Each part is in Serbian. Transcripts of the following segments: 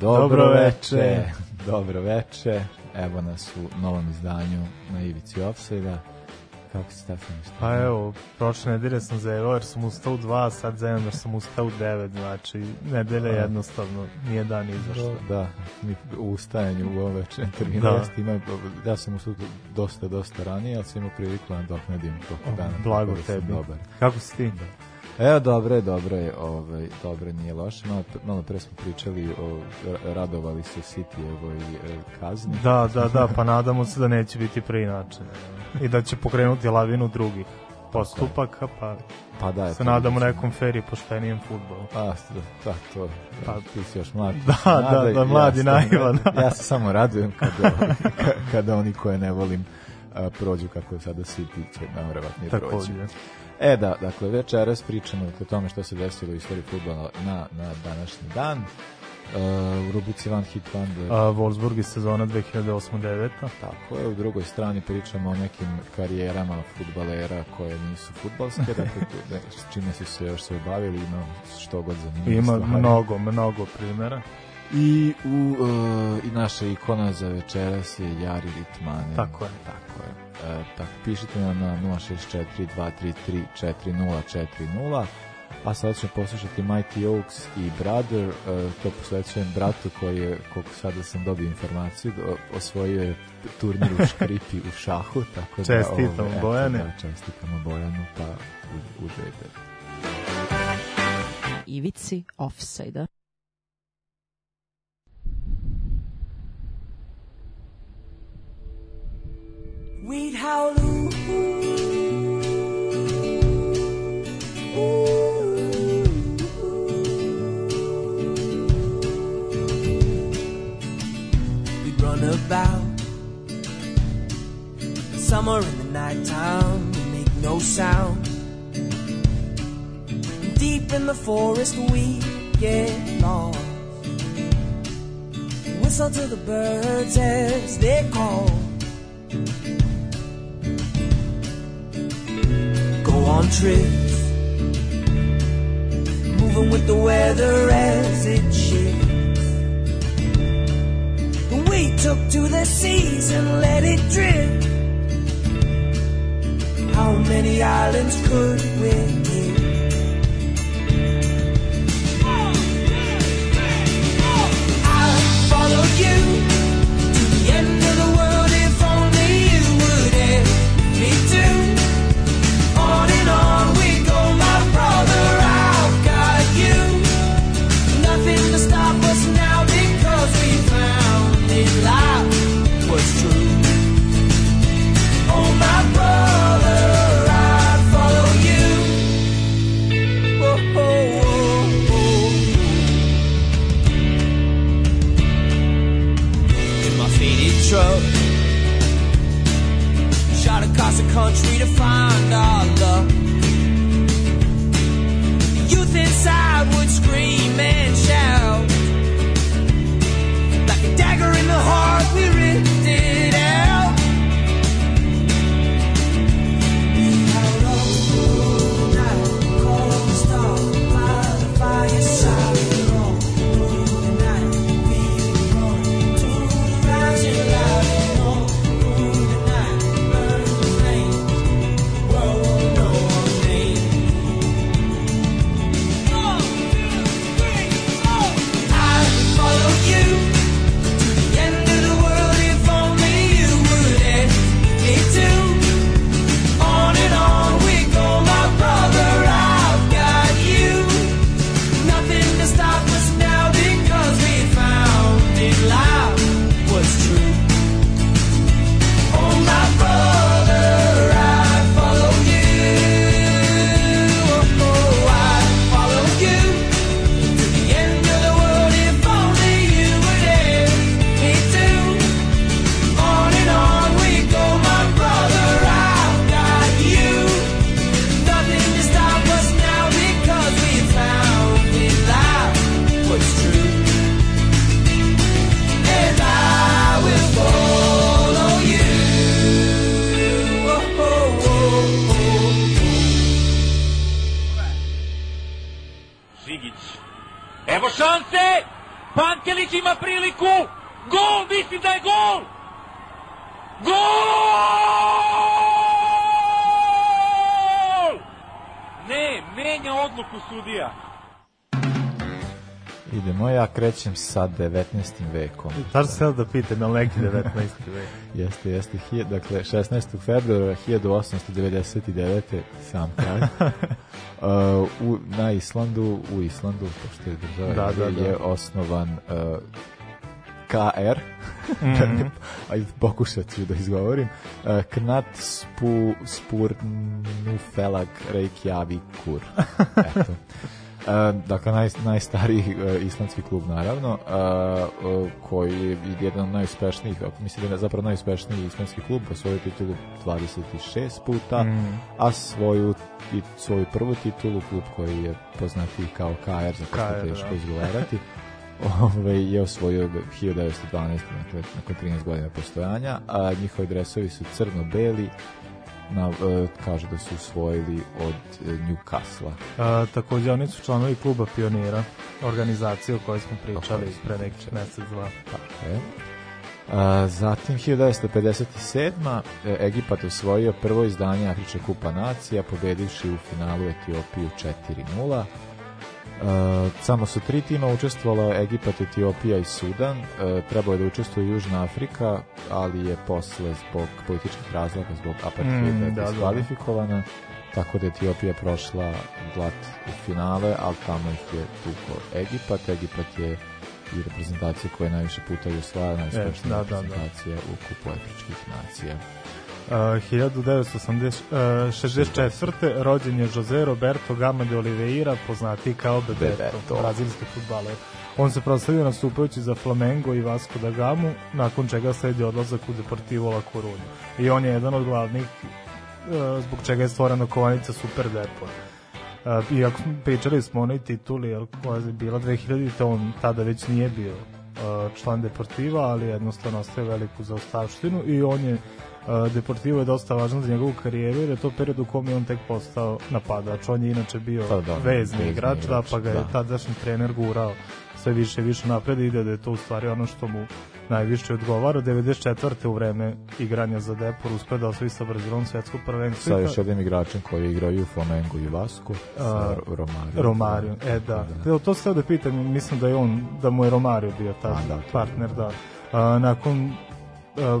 Dobro, veče. Dobro veče. Evo nas u novom izdanju na ivici Offside-a. Kako si Stefan? šta Pa evo, prošle nedelje sam zevao jer sam ustao u 2, sad zevam jer sam ustao u 9, znači nedelja Da. jednostavno nije dan izašla. Da, mi u ustajanju u ovom večernjem terminu Da. jeste ima, ja sam ustao dosta, dosta ranije, ali sam imao priliku da nadoknadim tokom dana. Blago tako da tebi. Dobar. Kako si ti? Evo, dobro je, dobro je, ovaj, dobro nije loše. Malo, malo pre smo pričali o, ra- radovali se City ovoj e, kazni. Da, da, da, pa nadamo se da neće biti preinačene. I da će pokrenuti lavinu drugih postupaka, pa Pa da, se nadamo nekom fer i poštenijem futbolu. A, da, da, to, Pa- ti si još mlad. Da, da, da, mlad i ja naivan. ja se samo radujem kada, ka- kada oni koje ne volim prođu kako je sada City će najvjerovatnije proći. Takođe. E da, dakle, večeras pričamo o tome što se desilo u istoriji futbola na, na današnji dan. Uh, u rubrici One Hit Wonder, A, Wolfsburg iz sezona 2008-2009. tako je, u drugoj strani pričamo o nekim karijerama futbalera koje nisu futbalske, dakle, s čime su se još se obavili, ima što god zanimljivo Ima stvari. mnogo, mnogo primjera. I u uh, i naša ikona za večeras je Jari Ritmanen. Tako je. Tako je. E, tako, pišite nam na 064 233 4040 a sad ćemo poslušati Mighty Oaks i Brother, e, to posvećujem bratu koji je, koliko sada sam dobio informaciju, osvojio je turnir u škripi u šahu, tako da... Čestitamo, ovaj, eto, Bojane. Da, čestitamo Bojanu, pa u- uživajte. Ivici offside-a. We'd howl ooh, ooh. We'd run about Summer in the nighttime We make no sound. Deep in the forest we get lost. Whistle to the birds as they call on trips, moving with the weather as it shifts. We took to the seas and let it drift. How many islands could we hit? I'd follow you to find out ja krećem sa 19. vekom. Taš se da pitam, je li neki 19. vek? Jeste, jeste. Hije- Dakle, 16. februara 1899. sam kraj. uh, u, na Islandu, u Islandu, pošto je država, Da, da, da. je osnovan uh, KR, Mhm. ajde pokušat ću da izgovorim, uh, Knat Spu, Spurnufelag Reykjavikur. Eto. Uh, dakle, naj, najstariji uh, islandski klub, naravno, uh, koji je jedan od najuspešnijih, mislim da je zapravo najuspešniji islandski klub, osvojio titulu 26 puta, Mm. a svoju, i, svoju prvu titulu, klub koji je poznatiji kao KR, za KR, je teško da. izgovarati, Ove, je osvojio 1912. Dakle, nakon 13 godina postojanja, a njihovi dresovi su crno-beli, na, e, kaže da su usvojili od e, Newcastle. A, takođe, oni su članovi kluba pionira, organizacije o kojoj smo pričali je. pre neki mesec, dva. Tako je. A, zatim 1957. e, Egipat osvojio prvo izdanje Afričke kupa nacija, pobedivši u finalu Etiopiju 4-0. E, samo su tri tima učestvovala Egipat, Etiopija i Sudan. E, trebalo je da učestvuje Južna Afrika, ali je posle zbog političkih razloga, zbog apartheida Mm, mm, da, da. diskvalifikovana. Tako da Etiopija prošla glat u finale, ali tamo ih je tuko Egipat. Egipat je i reprezentacija koja je najviše puta i osvajala najuspešnija da, da, da. reprezentacija u kupu afričkih nacija. Uh, 1964. rođen je Jose Roberto Gama de Oliveira, poznati kao Bebeto, Bebeto. brazilski futbaler. On se proslavio nastupajući za Flamengo i Vasco da Gamu, nakon čega sledi odlazak u Deportivo La Coruña. I on je jedan od glavnih uh, zbog čega je stvorena kovanica Super Depor. Uh, iako smo- pričali smo onoj tituli koja je bila 2000, on tada već nije bio član Deportiva, ali jednostavno ostaje veliku zaostavštinu i on je Deportivo je dosta važan za njegovu karijeru jer je to period u kom je on tek postao napadač. On je inače bio Pa da, vezni igrač, da, pa ga je da. tadašnji trener gurao sve više i više napred i ide da je to u stvari ono što mu najviše odgovara. 94. u vreme igranja za Depor uspeo da osvoji sa Brazilom svetsko prvenstvo. Sa još jednim igračem koji igraju i u Flamengu i Vasku, sa Romario. Romario, e da. da. To se da pitam, mislim da je on, da mu je Romario bio tad A, da, partner, da. A, nakon a,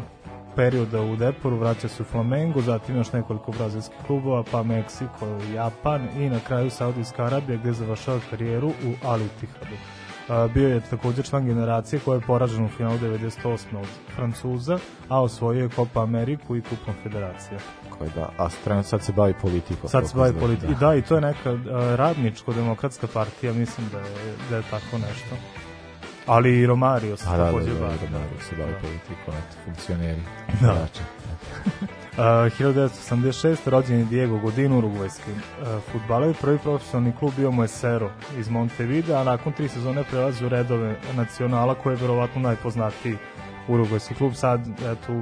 perioda u Deporu vraća se u Flamengo, zatim još nekoliko brazilskih klubova, pa Meksiko, Japan i na kraju Saudijska Arabija gde završava karijeru u Al Ittihadu. Bio je takođe član generacije koja je poražena u finalu 98. od Francuza, a osvojio je Copa Ameriku i Kup Konfederacija. Koji da, a trenutno sad se bavi politikom. Sad se bavi politikom. I da, i to je neka radničko-demokratska partija, mislim da je, da je tako nešto. Ali i Romario se da, da, da, da, bavi. Romario se bavi Da. politikom, eto, funkcioneri. Da. igrači. Uh, 1986. rođen je Diego Godin, urugvajski uh, futbaler. Prvi profesionalni klub bio mu je Sero iz Montevideo, a nakon tri sezone prelazi u redove nacionala koji je verovatno najpoznatiji urugvajski klub. Sad, eto,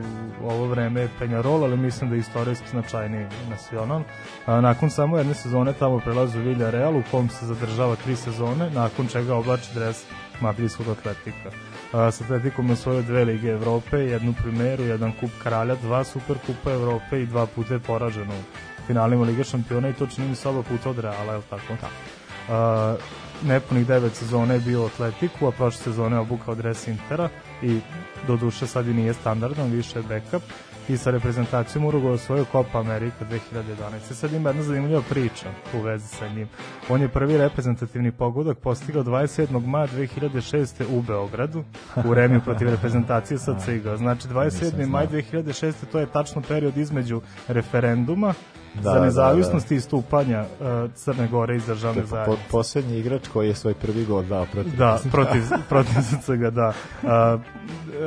u ovo vreme je Penjarol, ali mislim da je istorijski značajniji nacional. A, nakon samo jedne sezone tamo prelazi u Villarreal u kom se zadržava tri sezone, nakon čega oblači dres madridskog atletika. A, s Atletikom je osvojio dve Lige Evrope, jednu primeru, jedan kup kralja, dva super kupa Evrope i dva puta je poražen u finalima Lige šampiona i to čini mi se oba puta od Reala, je li tako? Da. nepunih devet sezona je bio u Atletiku, a prošle sezone je obukao dres Intera i do duše sad i nije standardan, više je backup i sa reprezentacijom Uruguay osvojio Copa America 2011. Sad ima jedna zanimljiva priča u vezi sa njim. On je prvi reprezentativni pogodak postigao 27. maja 2006. u Beogradu u remiju protiv reprezentacije sa Ciga. Znači 27. maj 2006. to je tačno period između referenduma Da, za da, nezavisnost i stupanja uh, Crne Gore iz državne je po, zajednice. poslednji igrač koji je svoj prvi gol dao protiv Da, protiv, protiv SCG, da. A,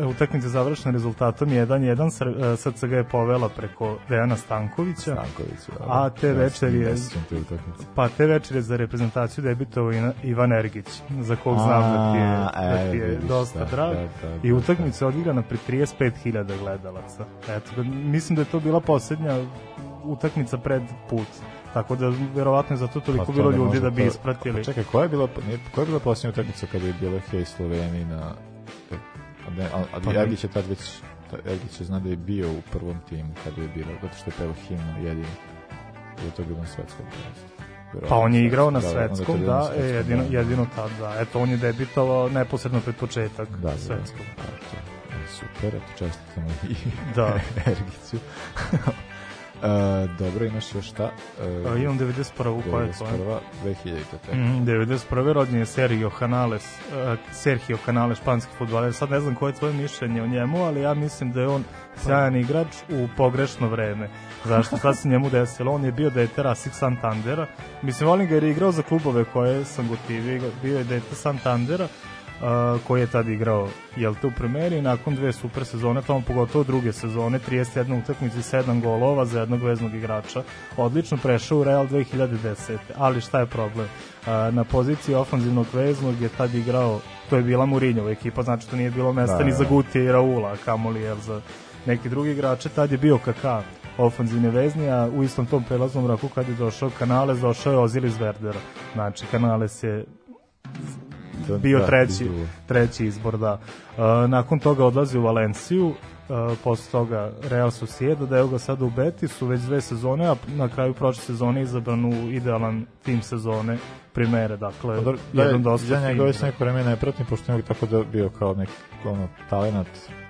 utakmica je završena rezultatom 1-1, Sr- SCG je povela preko Dejana Stankovića, Stankoviću. da. A te večeri je- te pa te večere za reprezentaciju debitovao Ivan Ergić, za kog znam da ti je, da ti je e, vidiš, dosta da, drag. da, da, I da, utakmica je odigrana pred 35.000 gledalaca. Eto, da, mislim da je to bila poslednja utakmica pred put Tako da verovatno je zato toliko Pa to bilo ljudi da bi to- ispratili. Pa čekaj, koja je bila, koja je bila posljednja utakmica kada je bila Hej Sloveniji na... A, ne, a, a Pa. Ergić je tad već... Ergić je zna da je bio u prvom timu kada je bilo, zato što je pevao himnu jedini. Ili to je bilo na svetskom prvenstvu. Pa on je igrao na Da, svetskom, na da, svetskom, jedino, da. jedino tad, da. Eto, on je debitovao neposredno pred početak Da, da, svetskog. Da, to, je super, eto, čestitamo i Da. Ergiću. Uh, dobro, imaš još šta? A, imam 91. koja je to? 91. 2000. tek. Mm, 91. rođen je Sergio Canales, uh, Sergio Canales, španski futbaler. Sad ne znam koje je tvoje mišljenje o njemu, ali ja mislim da je on sjajan igrač u pogrešno vreme. Zašto? Šta se njemu desilo? On je bio dete Rasik Santandera. Mislim, volim ga jer je igrao za klubove koje sam gotivio. Bio je dete Santandera, uh, koji je tad igrao jel te u primeri i nakon dve super sezone, tamo pogotovo druge sezone, 31 utakmice, 7 golova za jednog veznog igrača. Odlično prešao u Real 2010. Ali šta je problem? Uh, na poziciji ofanzivnog veznog je tad igrao, to je bila Mourinhova ekipa, znači to nije bilo mesta Da, ni da. za Gutija i Raula, kamoli jel za neki drugi igrače, tad je bio Kaka ofanzivni vezni, a u istom tom prelaznom raku kad je došao Kanales, došao je Ozil iz Verdera. Znači, Kanales je Da, bio da, treći, izgubo. treći izbor, da. Uh, nakon toga odlazi u Valenciju, uh, posle toga Real Sociedad, da je ga sada u Betisu već dve sezone, a na kraju prošle sezone izabran u idealan tim sezone primere, dakle, Pa dobro, da, jedan ja dosta njega fin već neko vreme ne pratim, pošto je tako da bio kao neki ono, talenat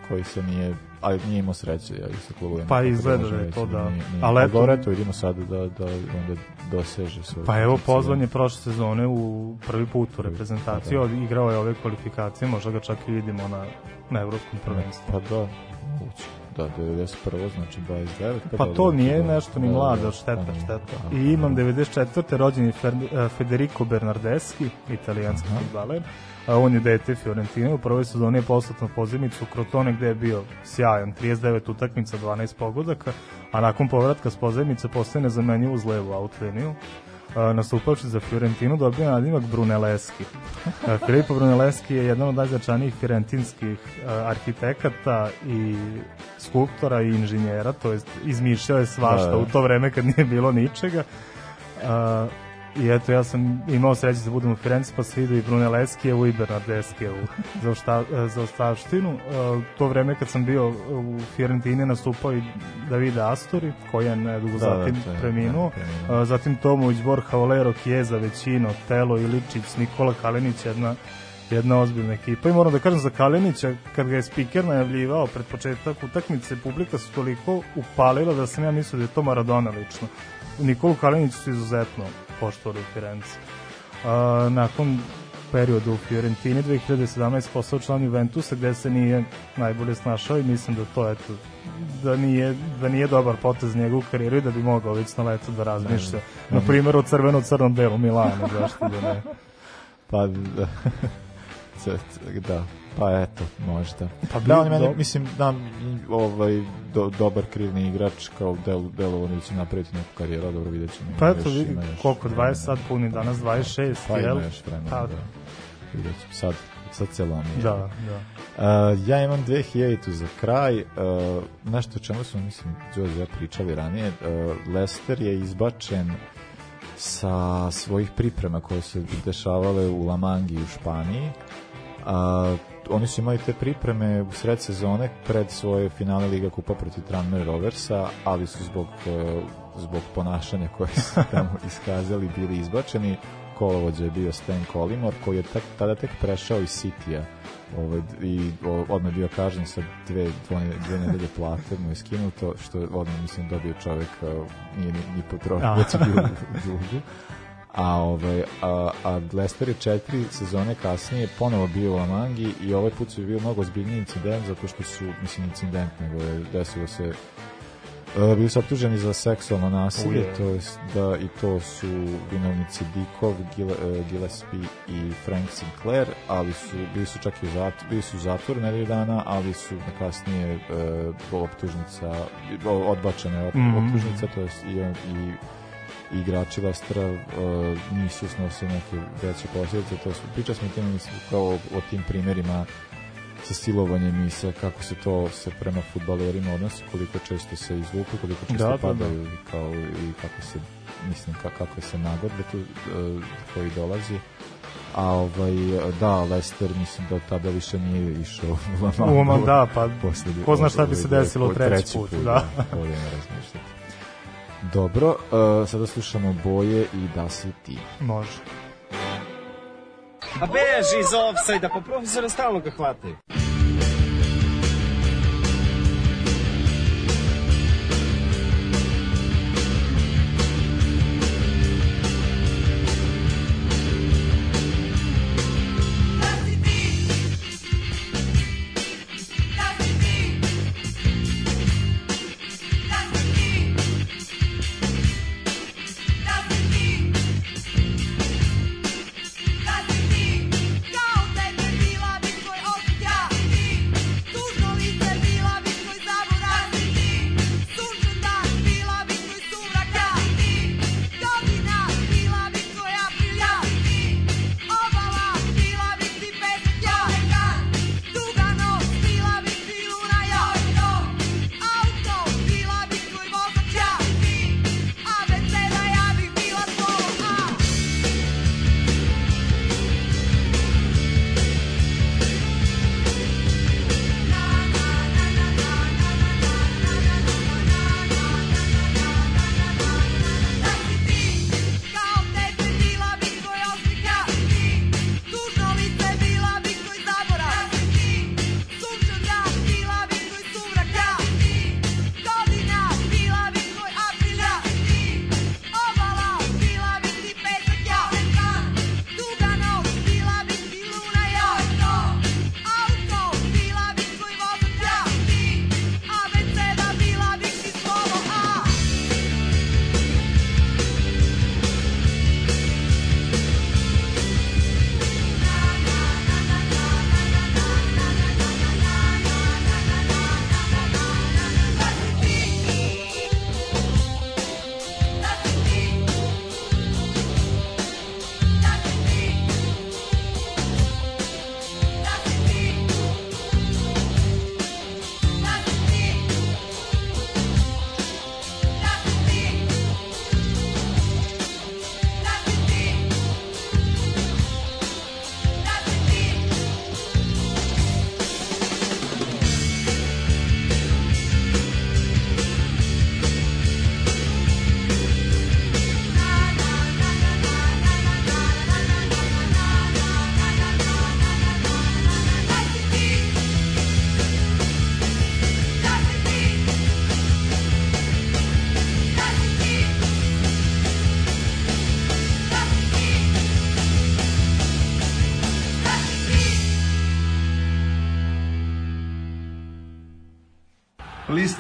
koji se nije, ali nije imao sreće, ja sa klubovima. Pa izgleda da je to, da. Nije, nije. Ali eto- dobro, eto, vidimo sad da, da onda doseže svoje. Pa evo, pozvan je prošle sezone u prvi put u reprezentaciju, Pa od- igrao je ove kvalifikacije, možda ga čak i vidimo na, na evropskom prvenstvu. Pa da, moguće. Da, 91. znači 29. Pa da, to da, nije da, nešto ni da, mlado, da, od šteta, da, šteta. da, I imam da. 94. rođen je Fer- eh, Federico Bernardeschi, italijanski futbaler. A on je dete Fiorentine, u prvoj sezoni je poslat na pozivnicu u Crotone gde je bio sjajan, 39 utakmica, 12 pogodaka, a nakon povratka s pozivnice postaje nezamenjiv uz levu outliniju. A, nastupavši za Fiorentinu dobio nadimak Brunelleschi. A, Filippo Brunelleschi je jedan od najznačajnijih fiorentinskih arhitekata i skulptora i inženjera, to jest izmišljao je svašta Da, da. u to vreme kad nije bilo ničega. I eto, ja sam imao sreće da budem u Firenci, pa se vidio i Brunelleschijevu i Bernardeschijevu za, ošta, za ostavštinu. A, to vreme kad sam bio u Fiorentini nastupao i Davide Astori, koji je nedugo Da, da, zatim je, preminuo. da. A, zatim Tomović, Borja Valero, Kijeza, Većino, Telo, Iličić, Nikola Kalinić, jedna jedna ozbiljna ekipa i moram da kažem za Kalinića kad ga je spiker najavljivao pred početak utakmice publika se toliko upalila da sam ja mislio da je to Maradona lično Nikolu Kalinić su izuzetno poštovali u Firenci A, nakon perioda u Fiorentini 2017 postao član Juventusa gde se nije najbolje snašao i mislim da to eto da nije, da nije dobar potez njegovu karijeru i da bi mogao već na leto da razmišlja. Na primjer o crveno-crnom delu Milana, zašto da ne. Pa, da, c- da, pa eto, možda. Pa da, on meni, do- mislim, da, ovaj, do, dobar krivni igrač, kao del, delovo da će napraviti neku karijeru, a dobro vidjet ćemo. Pa eto, vidi koliko, 20 vremena. sad puni, danas 26, Pa jel? ima još vremena, Pa, da. Vidjet ćemo sad, sad se lomi. Da, da. Uh, ja imam 2000 za kraj, uh, nešto o čemu smo, mislim, Đorđe ja pričali ranije, uh, Leicester je izbačen sa svojih priprema koje se dešavale u Lamangi u Španiji. A, oni su imali te pripreme u sred sezone pred svoje finale Liga Kupa protiv Tranmere Roversa, ali su zbog, e, zbog ponašanja koje su tamo iskazali bili izbačeni. Kolovođa je bio Stan Collymore, koji je tek, tada tek prešao iz Citya ovaj, i odmah bio kažen sa dve, dve, dve nedelje plate mu je skinuto, što odmah mislim dobio čovek e, nije ni, ni potrošio, već je bio dugu. A, ovaj, a, a Leicester je četiri sezone kasnije ponovo bio u Lamangi i ovaj put su bio mnogo zbiljniji incident zato što su, mislim incident, nego je desilo se Uh, bili su optuženi za seksualno nasilje, to jest da i to su vinovnici Dikov, Gile, uh, Gillespie i Frank Sinclair, ali su bili su čak i zatvoru, bili su u zatvoru nedelju dana, ali su kasnije uh, optužnica odbačena Mhm. optužnica, to jest i, on- i i igrači Lestera uh, nisu snosili neke veće posljedice, to su, pričali smo tim, mislim, kao o, o tim primjerima sa silovanjem i sa kako se to se prema futbalerima odnosi, koliko često se izvuku, koliko često Da, da, padaju i kao i kako se mislim ka, kako se nagodbe tu uh, koji dolazi a ovaj da Leicester mislim da tada više nije išao u Oman, da, pa Posle- ko zna šta bi se ovaj, desilo po- treći put, da. da. Ovdje ne razmišljati. Dobro, uh, sada slušamo boje i da si ti. Može. A beži iz offside-a, pa profesora stalno ga hvataju.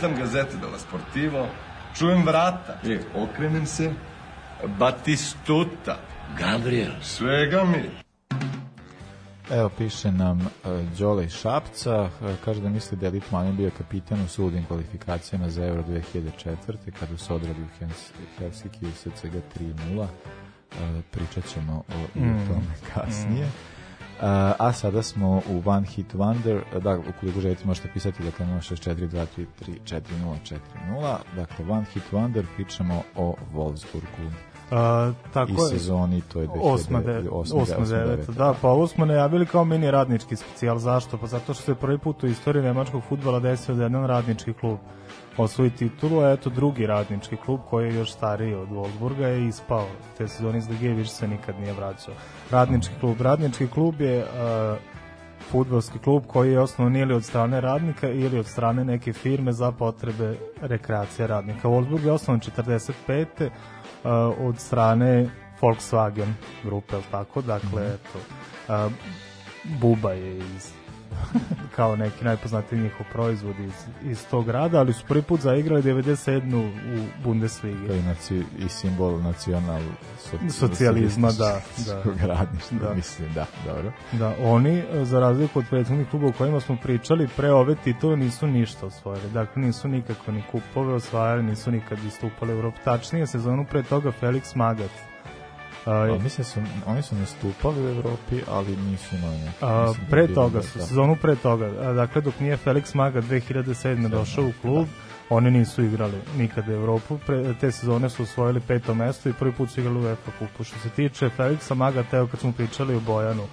Listam gazete della Sportivo, čujem vrata. E, okrenem se, Batistuta. Gabriel. Svega mi. Evo, piše nam uh, Đole iz Šapca, uh, kaže da misli da je Litmanin bio kapitan u suludim kvalifikacijama za Euro 2004. kada su odradi u u SCG 3-0. Uh, pričat ćemo o, i o tome kasnije. Uh, a sada smo u One Hit Wonder, da, ukoliko želite možete pisati, dakle 064234040, dakle One Hit Wonder, pričamo o Wolfsburgu A, tako i je. sezoni, to je 2009, Osma, de, osma, osma, osma, deveta, deveta. da, pa ovo smo najavili kao mini radnički specijal, zašto? Pa zato što se prvi put u istoriji nemačkog futbala desio da jedan radnički klub osvoji titulu, a eto drugi radnički klub koji je još stariji od Wolfsburga je ispao te sezone iz Lige, više se nikad nije vraćao. Radnički klub, radnički klub je uh, futbolski klub koji je osnovan ili od strane radnika ili od strane neke firme za potrebe rekreacije radnika. Wolfsburg je osnovan 45. Uh, od strane Volkswagen grupe, tako? Dakle, eto, uh, Buba je iz kao neki najpoznatiji njihov proizvod iz, iz tog grada, ali su prvi put zaigrali 97. u Bundesligi. To je naci, i simbol nacional so, Socijalizma, da, da. radništva, Da. mislim, da, dobro. Da, oni, za razliku od prethodnih kluba o kojima smo pričali, pre ove titule nisu ništa osvojili. Dakle, nisu nikako ni kupove osvajali, nisu nikad istupali u Evropu. Tačnije, sezonu pre toga Felix Magath. Uh, mislim su, oni su nastupali u Evropi, ali nisu imali neko. A, da pre toga, da- su, da. sezonu pre toga, a, dakle dok nije Felix Maga 2007. došao u klub, Oni nisu igrali nikada Evropu, pre, te sezone su osvojili peto mesto i prvi put su igrali u UEFA kupu. Što se tiče Felixa Magata, evo kad smo pričali o Bojanu,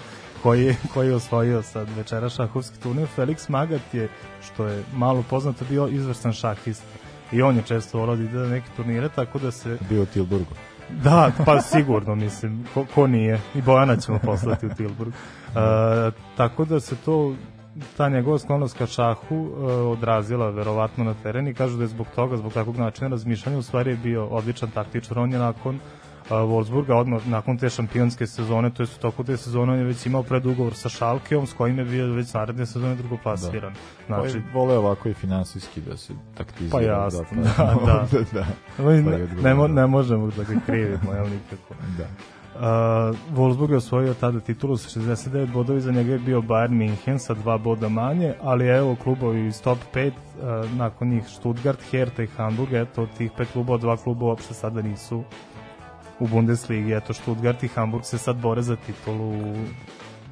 koji koji je osvojio sad večera šahovski turnir, Felix Magat je, što je malo poznato, bio izvrstan šahista. I on je često volao da ide na neke turnire, tako da se Bio u Tilburgu. Da, pa sigurno, mislim, ko, ko nije. I Bojana ćemo poslati u Tilburg. Uh, tako da se to ta njegova sklonost ka šahu uh, odrazila verovatno na teren i kažu da je zbog toga, zbog takvog načina razmišljanja, u stvari je bio odličan taktičar. On je nakon uh, Wolfsburga, odmah nakon te šampionske sezone, to je u toku te sezone, on je već imao predugovor sa Šalkeom, s kojim je bio već naredne sezone drugoplasiran. Da. Znači, Znači, vole ovako i finansijski da se taktizira. Pa jasno, da, da. da. ne, Pa je ne, odgovor, ne, mo- da. ne možemo da ga krivimo, jel nikako. da. Uh, Wolfsburg je osvojio tada titulu sa 69 bodova, za njega je bio Bayern Minhen sa dva boda manje, ali evo klubovi iz top 5, uh, nakon njih Stuttgart, Hertha i Hamburg, eto od tih pet klubova, dva kluba uopšte sada nisu u Bundesligi, eto Stuttgart i Hamburg se sad bore za titulu u,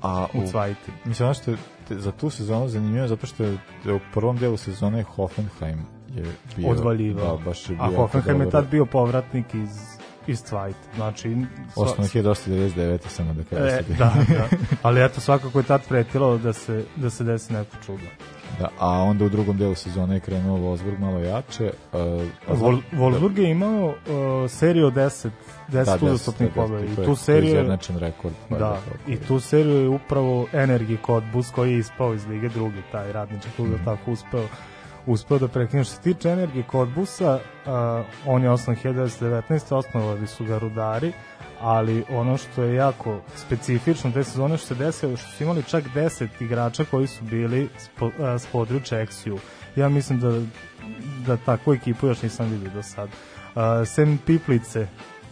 A u u, Cvajti. mislim, ono što je te- za tu sezonu zanimljivo, zato što je u prvom delu sezone Hoffenheim je bio... Odvaljivao. Da, baš je bio A Hoffenheim je tad bio povratnik iz, iz Cvajte. Znači, sva- Osnovno 1999. samo da kažem. E, da, da. Ali eto, svakako je tad pretilo da se, da se desi neko čudo. Da, a onda u drugom delu sezone je krenuo Wolfsburg malo jače. Uh, Vol, Wolfsburg je imao uh, seriju od 10, 10 da, uzastopnih pobeda i je- tu je seriju je- izjednačen rekord. pa Da, to- i tu seriju je upravo Energy Cottbus koji je ispao iz Lige drugi, taj radnički klub Mhm. je tako uspeo uspeo da prekine. Što se tiče Energy Cottbusa, uh, on je osnovan 1919. osnovali su ga rudari, ali ono što je jako specifično te sezone što se desilo, što su imali čak 10 igrača koji su bili s, po, a, s područja. Ja mislim da, da takvu ekipu još nisam vidio do sad. Uh, sem Piplice,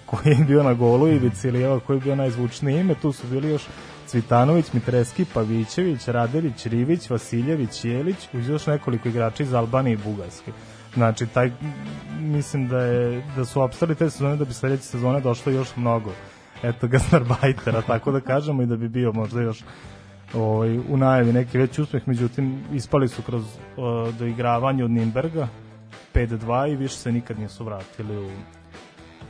koji je bio na golu, i Vicilijeva koji je bio najzvučniji ime, tu su bili još Cvitanović, Mitreski, Pavićević, Radelić, Rivić, Vasiljević, Jelić, uz još nekoliko igrača iz Albanije i Bugarske. Znači, taj, mislim da, je, da su opstali te sezone da bi sledeće sezone došlo još mnogo eto Gasnarbajtera, tako da kažemo i da bi bio možda još ovaj, u najavi neki veći uspeh, međutim ispali su kroz uh, doigravanje od Nimberga 5-2 i više se nikad nisu vratili u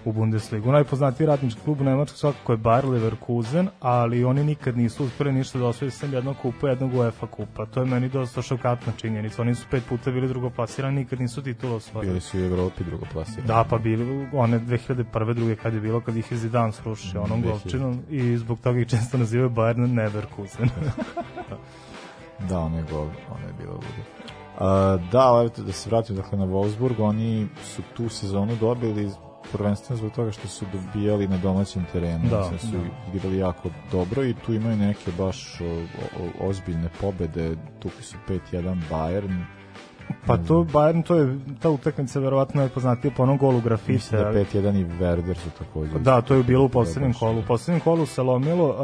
u Bundesligu. Najpoznatiji radnički klub u Nemačkoj svakako je Bayer Leverkusen, ali oni nikad nisu uspeli ništa da osvoje sem jednog kupa, jednog UEFA kupa. To je meni dosta šokatna činjenica. Oni su pet puta bili drugoplasirani, nikad nisu titulu osvojili. Bili su i u Evropi drugoplasirani. Da, pa bili one 2001. druge kad je bilo, kad ih je Zidane srušio onom 2000. golčinom i zbog toga ih često nazivaju Bayern Neverkusen. Da, ono je gol, ono je bilo ludo. Uh, da, evo da se vratim dakle na Wolfsburg, oni su tu sezonu dobili prvenstveno zbog toga što su dobijali na domaćem terenu, Da, Mislim su da. igrali jako dobro i tu imaju neke baš o, o, ozbiljne pobede, tukli su 5-1 Bayern, pa to Bayern, to je ta utakmica verovatno najpoznatija po onom golu grafite. da 5-1 i Werder su takođe. Da, to je bilo u poslednjem kolu. U poslednjem kolu se lomilo, uh,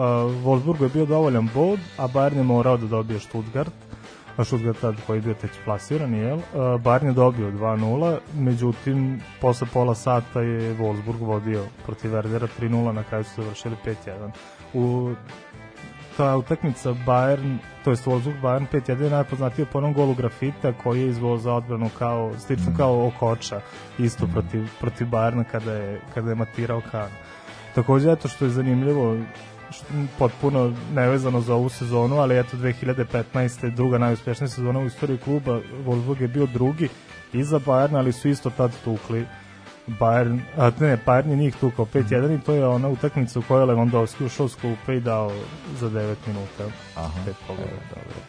Wolfsburgu je bio dovoljan bod, a Bayern je morao da dobije Stuttgart, a Stuttgart tad koji je bio tek plasiran, jel? Uh, Bayern je dobio 2-0, međutim, posle pola sata je Wolfsburg vodio protiv Werdera 3-0, na kraju su završili 5-1. U ta utakmica Bayern, to jest Wolfsburg Bayern 5-1 je najpoznatija po onom golu grafita koji je izvao za odbranu kao, slično kao Okoča, isto protiv, protiv Bayerna kada je, kada je matirao Kan. Takođe, eto što je zanimljivo, potpuno nevezano za ovu sezonu, ali eto 2015. druga najuspešnija sezona u istoriji kluba, Wolfsburg je bio drugi iza Bayerna, ali su isto tad tukli Bayern, a ne, Bayern je njih tukao 5-1 i to je ona utakmica u kojoj je Lewandowski ušao s klupe i dao za 9 minuta. Aha, pet evo, dobro.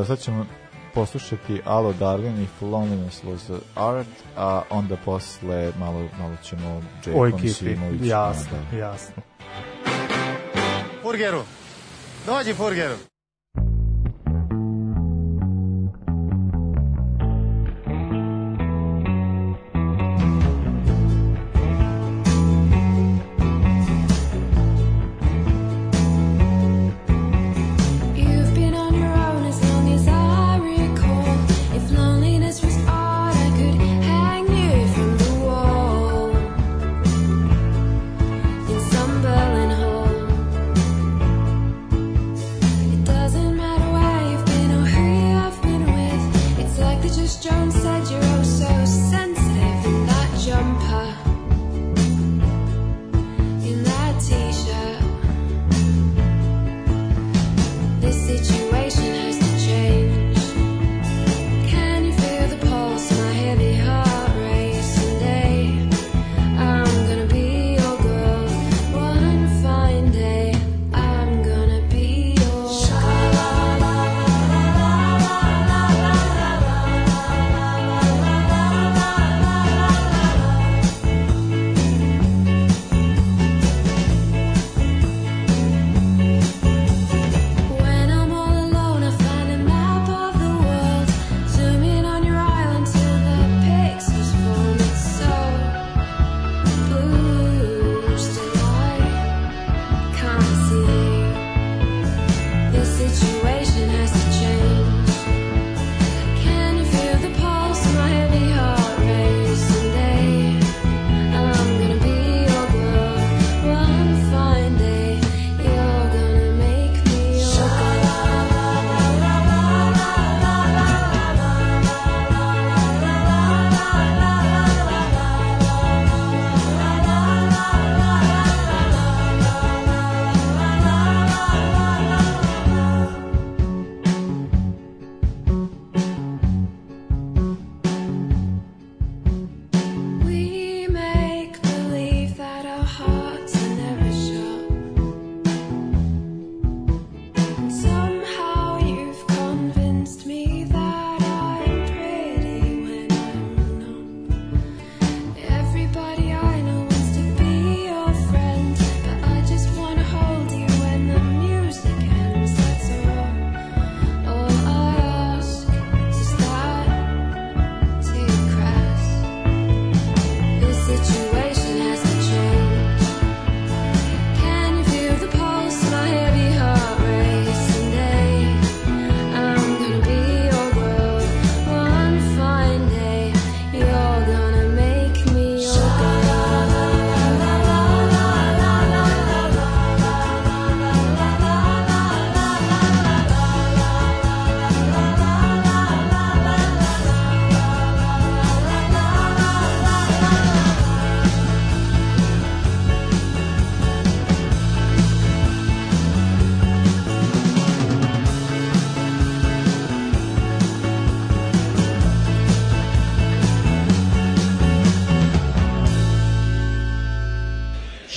Uh, sad ćemo poslušati Alo Darwin If Loneliness Was Art, a onda posle malo, malo ćemo ekipi, Simović. jasno, Da. jasno. Furgueiro. É de onde,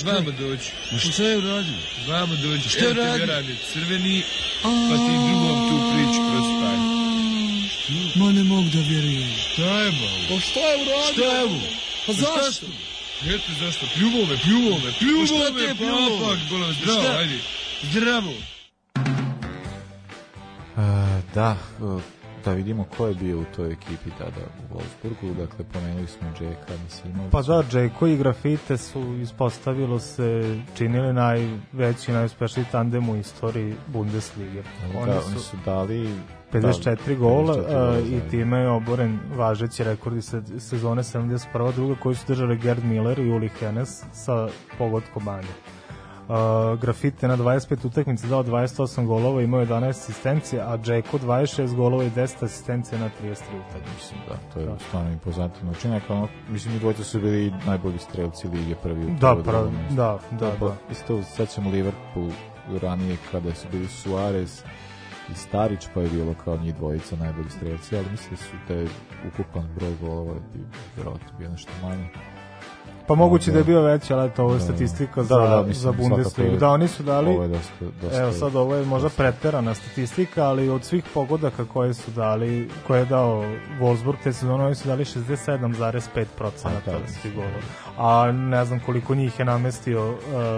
Znamo doći. Ma šta je uradio? Znamo doći. Šta je uradio? verane crveni, pa ti drugom tu priču prospaj. Ma ne mogu da vjerujem. Šta je malo? Pa šta je uradio? Šta je ovo? Pa šta zašto? Eto zašto, pljuvo me, pljuvo me, pljuvo Pa šta me, te je pljuvo? papak, bolo, zdravo, Šta? ajde. Zdravo. E, da, da vidimo ko je bio u toj ekipi tada u Wolfsburgu, dakle pomenuli smo Džeka Misimovića. Pa da, Džeko i Grafite su ispostavilo se činili najveći i najuspešniji tandem u istoriji Bundeslige. da, oni su dali 54 da, gola 54 a, gola i time je oboren važeći rekordi se, sezone 71. druga koji su držali Gerd Miller i Uli Hennes sa pogodkom manje. Uh, Grafite na 25 utakmica dao 28 golova, imao 11 asistencija, a Džeko 26 golova i 10 asistencija na 33 utakmice. Mislim, da, to je stvarno impozantan učinak, ono, mislim, i dvojica su bili najbolji strelci lige prvi Da, pravi, drugom mestu. da, da, Pa, da. Isto sećam Liverpool ranije kada su bili Suarez i Starić, pa je bilo kao njih dvojica najbolji strelci, ali mislim da su te ukupan broj golova i vjerojatno bio nešto manje. Pa moguće Da. da je bio veći, ali eto, ovo je Da. statistika Da, za, da, mislim, za je- Da, oni su dali, ovo je dosta- dosta- evo sad ovo je možda preterana statistika, ali od svih pogodaka koje su dali, koje je dao Wolfsburg te sezone, oni su dali 67,5% A, da, svih golova. A ne znam koliko njih je namestio uh,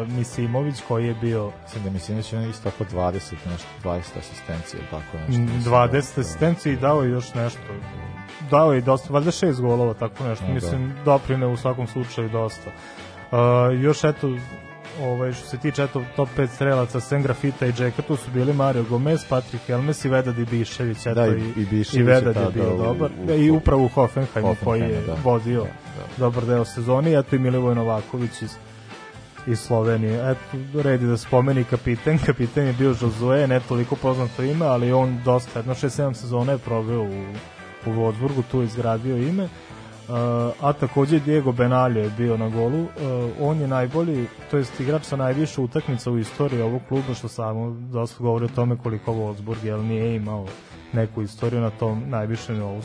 Misimović, koji je bio Mislim da da će on isto tako 20, nešto, 20 asistencije, tako nešto. Mm, Mislim 20 da- asistencije i dao je još nešto. Dao je dosta, valjda šest golova, tako nešto. Da, da. Mislim, doprine u svakom slučaju dosta. Uh, još eto, ovaj, što se tiče eto, top 5 strelaca, Sen Grafita i Džeka, tu su bili Mario Gomez, Patrik Elmes i Vedad Ibišević. Eto, Da, i- i, Ibišević i Vedad je bio u- dobar. u- I upravo u Hoffenheimu koji je da. vodio Da, dobar deo sezoni. Eto i Milivoj Novaković iz iz Slovenije. Eto, red je da spomeni kapiten. Kapiten je bio Josue, ne toliko poznato ime, ali on dosta, jedno 6-7 sezona je proveo u, u Wolfsburgu, tu je izgradio ime. Uh, a takođe Diego Benaljo je bio na golu. Uh, on je najbolji, to jest igrač sa najviše utakmica u istoriji ovog kluba, što samo dosta govori o tome koliko Wolfsburg jel nije imao neku istoriju na tom najvišem nivou.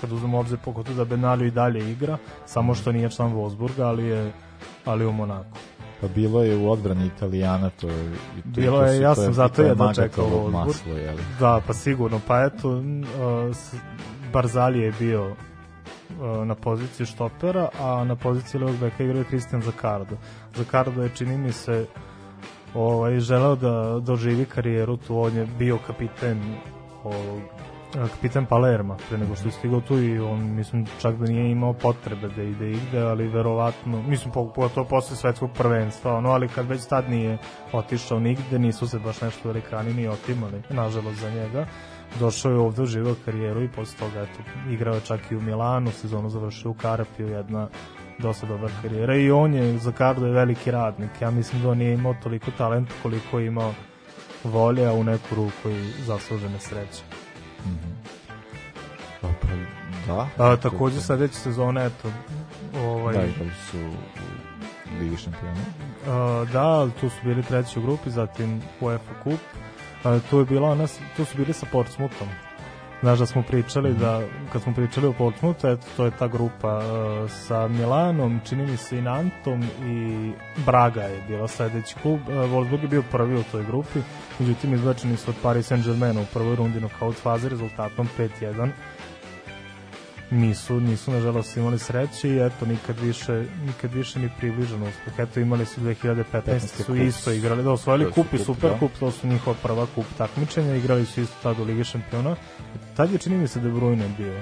Kad uzmemo obzir pogotovo da Benaljo i dalje igra, samo što nije član Wolfsburga, ali je ali je u Monaku. Pa bilo je u odbrani Italijana, to je... to- Bilo je, ja sam zato to je jedva čekao Wolfsburg. maslo, jeli? Da, pa sigurno. Pa eto, uh, Barzali je bio uh, na poziciji štopera, a na poziciji levog beka igrao je Cristian Zakardo. Zakardo je, čini mi se, ovaj, želeo da doživi karijeru tu, on je bio kapiten ovog kapitan Palerma pre nego što je stigao tu i on mislim čak da nije imao potrebe da ide igde, ali verovatno mislim po- pogotovo posle svetskog prvenstva ono, ali kad već tad nije otišao nigde, nisu se baš nešto velikani ni otimali, nažalost za njega došao je ovde, uživao karijeru i posle toga eto, igrao je čak i u Milanu, sezonu završio u Karapiju, jedna dosta dobra karijera i on je, za Kardo je veliki radnik, ja mislim da on nije imao toliko talenta koliko je imao volje, a u neku ruku i zaslužene sreće. Pa, pa, da. A, takođe sledeće sezone, eto, ovaj, Da, igrali su Ligi šampiona. a, da, tu su bili treći u grupi, zatim UEFA kup, a, tu je bila ona, tu su bili sa Portsmouthom. Znaš da smo pričali da, kad smo pričali o Portsmouthu, eto, to je ta grupa a, sa Milanom, čini mi se i Nantom i Braga je bila sledeći klub. A, Wolfsburg je bio prvi u toj grupi, međutim izbačeni su od Paris Saint-Germaina u prvoj rundi nokaut faze rezultatom 5-1 nisu, nisu nažalost imali sreće i eto nikad više, nikad više ni približeno uspeh. Eto imali su 2015 su kup. isto igrali, da osvojili su kup i kup, super da. kup, to su njihova prva kup takmičenja, igrali su isto tad u Ligi šampiona. Tad je čini mi se De Bruyne bio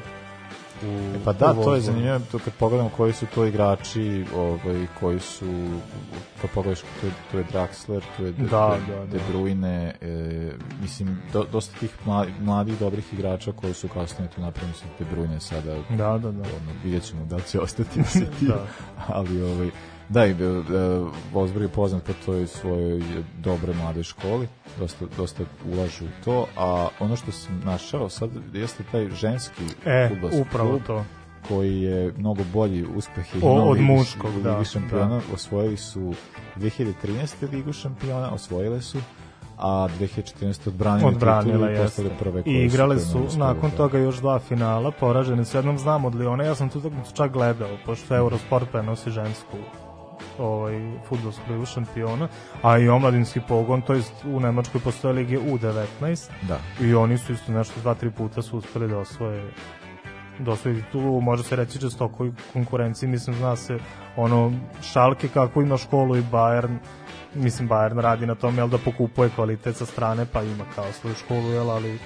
u, E, Pa da, u to je zanimljivo, to kad pogledamo koji su to igrači, ovaj, koji su, kad pogledaš, tu je, tu je Draxler, tu je De, Da, De, da, da. De Bruyne, e, mislim, do, dosta tih mladih, mladih dobrih igrača koji su kasnije tu napravili, mislim, De Bruyne sada, Da, da, da. ono, vidjet ćemo da li će ostati se ti, Da. ali ovaj, da, i e, Wolfsburg je poznat po toj svojoj dobre mlade školi, dosta, dosta ulažu u to, a ono što sam našao sad jeste taj ženski E, upravo klub, to. koji je mnogo bolji uspeh je O- od muškog, da, Ligi šampiona, da. osvojili su 2013. Ligu šampiona, osvojile su, a 2014. odbranili odbranila i jeste. postale prve I igrali krenule su u nakon da. toga još dva finala, poraženi su jednom znam od Liona, ja sam tu utakmicu čak gledao, pošto Eurosport prenosi žensku ovaj, futbolsku ligu šampiona, a i omladinski pogon, to jest u Nemačkoj postoje lige U19 Da. i oni su isto nešto dva, tri puta su uspeli da osvoje da osvoje tu, može se reći žestokoj konkurenciji, mislim zna se ono šalke kako ima školu i Bayern mislim Bayern radi na tome jel da pokupuje kvalitet sa strane pa ima kao svoju školu jel ali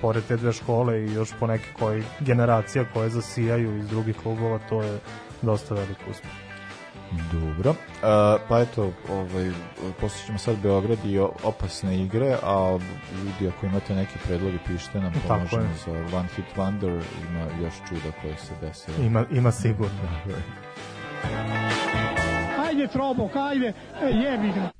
pored te dve škole i još po neke koji generacija koje zasijaju iz drugih klubova to je dosta velik uspeh Dobro. Uh, pa eto, ovaj, posjećamo sad Beograd i opasne igre, a ljudi ako imate neke predloge pišite nam, pomožemo za One Hit Wonder, ima još čuda koje se desilo. ima, ima sigurno Ajde, Trobok, ajde, e, jebi ga.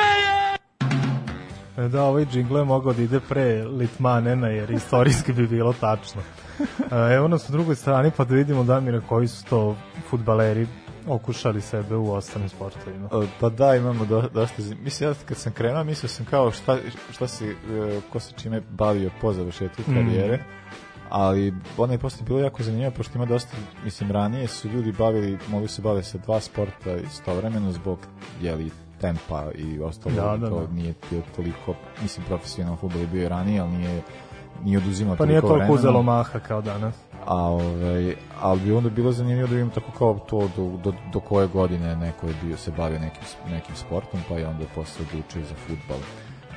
2 Da, ovaj džingl je mogao da ide pre Litmanena, jer istorijski bi bilo tačno. E, Evo nas u drugoj strani, pa da vidimo, Damire, koji su to futbaleri okušali sebe u ostalim sportovima. E, Pa da, imamo do, dosta... Mislim, ja kad sam krenuo, mislio sam kao šta, šta si, e, ko se čime bavio po završetku Mm. karijere. Ali ono je posle bilo jako zanimljivo, pošto ima dosta, mislim, ranije su ljudi bavili, mogli se bave sa dva sporta istovremeno zbog, jeli, tempa i ostalo, Da, da, to da. nije bio toliko, mislim, profesionalno futbol je bio ranije, ali nije, nije oduzimao Pa nije toliko toliko vremena. uzelo maha kao danas. A, ovaj, ali bi onda bilo zanimljivo da vidim tako kao to do, do, do koje godine neko je bio se bavio nekim, nekim sportom, pa je onda posle odlučio za futbal.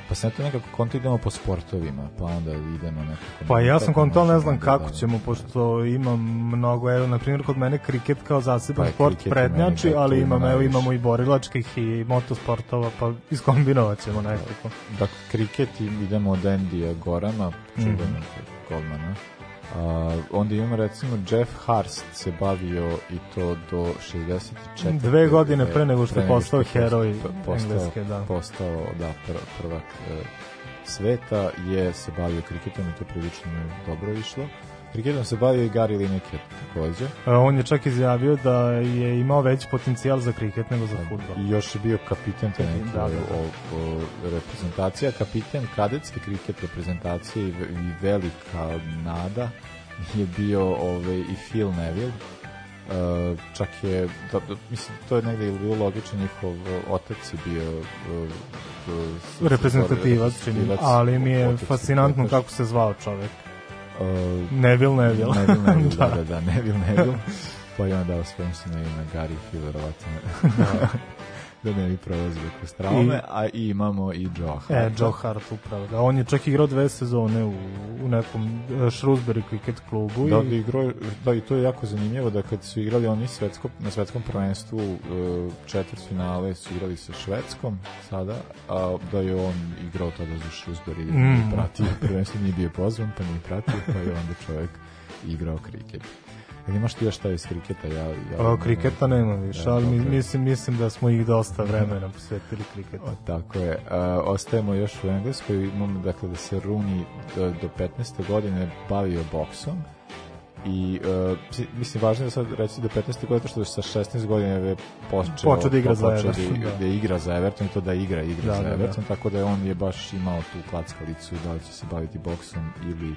Pa sam to nekako konto idemo po sportovima, pa onda idemo nekako... Pa ja sam kako kontal, ne znam da- kako ćemo, pošto imam mnogo, evo, na primjer, kod mene kriket kao zaseban Pa, sport prednjači, da, ali ima imam, evo, imamo i borilačkih i motosportova, pa iskombinovat ćemo nekako. Dakle, kriket idemo od Endija Gorama, čuvenog Mhm. golmana. A, onda imamo recimo Jeff Harst se bavio i to do 64. Dve godine pre nego što je postao heroj post- postao, Engleske, da. Postao, da, pr prvak e, sveta je se bavio kriketom i to prilično dobro išlo. Kriketom se bavio i Gary Lineker takođe. E, On je čak izjavio da je imao veći potencijal za kriket nego za futbol. I još je bio kapiten te neke Da, da, da. O, o, reprezentacija, kapiten kadetske kriket reprezentacije i, i velika nada je bio ovaj, i Phil Neville. Uh, čak je, da, da, mislim, to je negde bilo logično, njihov uh, otac je bio uh, uh, Reprezentativac, ali mi je fascinantno kako se zvao čovek. Uh, Neville Neville. Neville Neville, da, Da. da, da, Neville Neville. Pa je on dao svojom sinu ime Gary Phil, verovatno. da ne bi prolazio kroz traume, I- a i imamo i Joe Hart. E, Joe Hart upravo. Da, on je čak igrao dve sezone u, u nekom e, Shrewsbury cricket klubu. Da, i, da, igrao, da, i to je jako zanimljivo da kad su igrali oni svetsko, na svetskom prvenstvu uh, četvrt finale su igrali sa Švedskom sada, a da je on igrao tada za Shrewsbury i Mm. mm. pratio prvenstvo, nije bio pozvan pa nije pratio, pa je onda čovjek igrao kriket. Jel imaš ti još šta iz kriketa? Ja, ja, A, kriketa nema više, Da, ali dobro. mislim, mislim da smo ih dosta vremena posvetili kriketu. O, tako je. Uh, ostajemo još u Engleskoj. Imamo dakle da se Rooney do, do 15. godine bavio boksom i uh, mislim važno je sad reći do 15. godine što je sa 16 godina je počeo, Počeo da igra za počeo Everton, da, da. da igra za Everton to da igra, igra Da, za da, da. Everton, tako da je on je baš imao tu klackalicu da li će se baviti boksom ili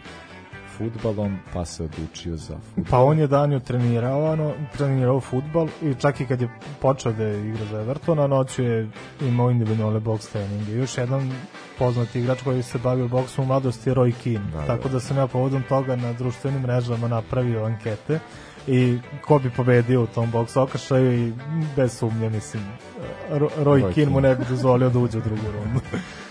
futbalom, pa se odlučio za futbol. Pa on je danju trenirao, ano, trenirao futbal i čak i kad je počeo da igra za Evertona, noću je imao individualne boks treninge. Još jedan poznati igrač koji se bavio boksom u mladosti je Roy Keane. Da, Tako da. da sam ja povodom toga na društvenim mrežama napravio ankete i ko bi pobedio u tom boks okršaju i bez sumnje, mislim, Ro- Roy, Roy Keane mu ne bi dozvolio da uđe u drugu rundu.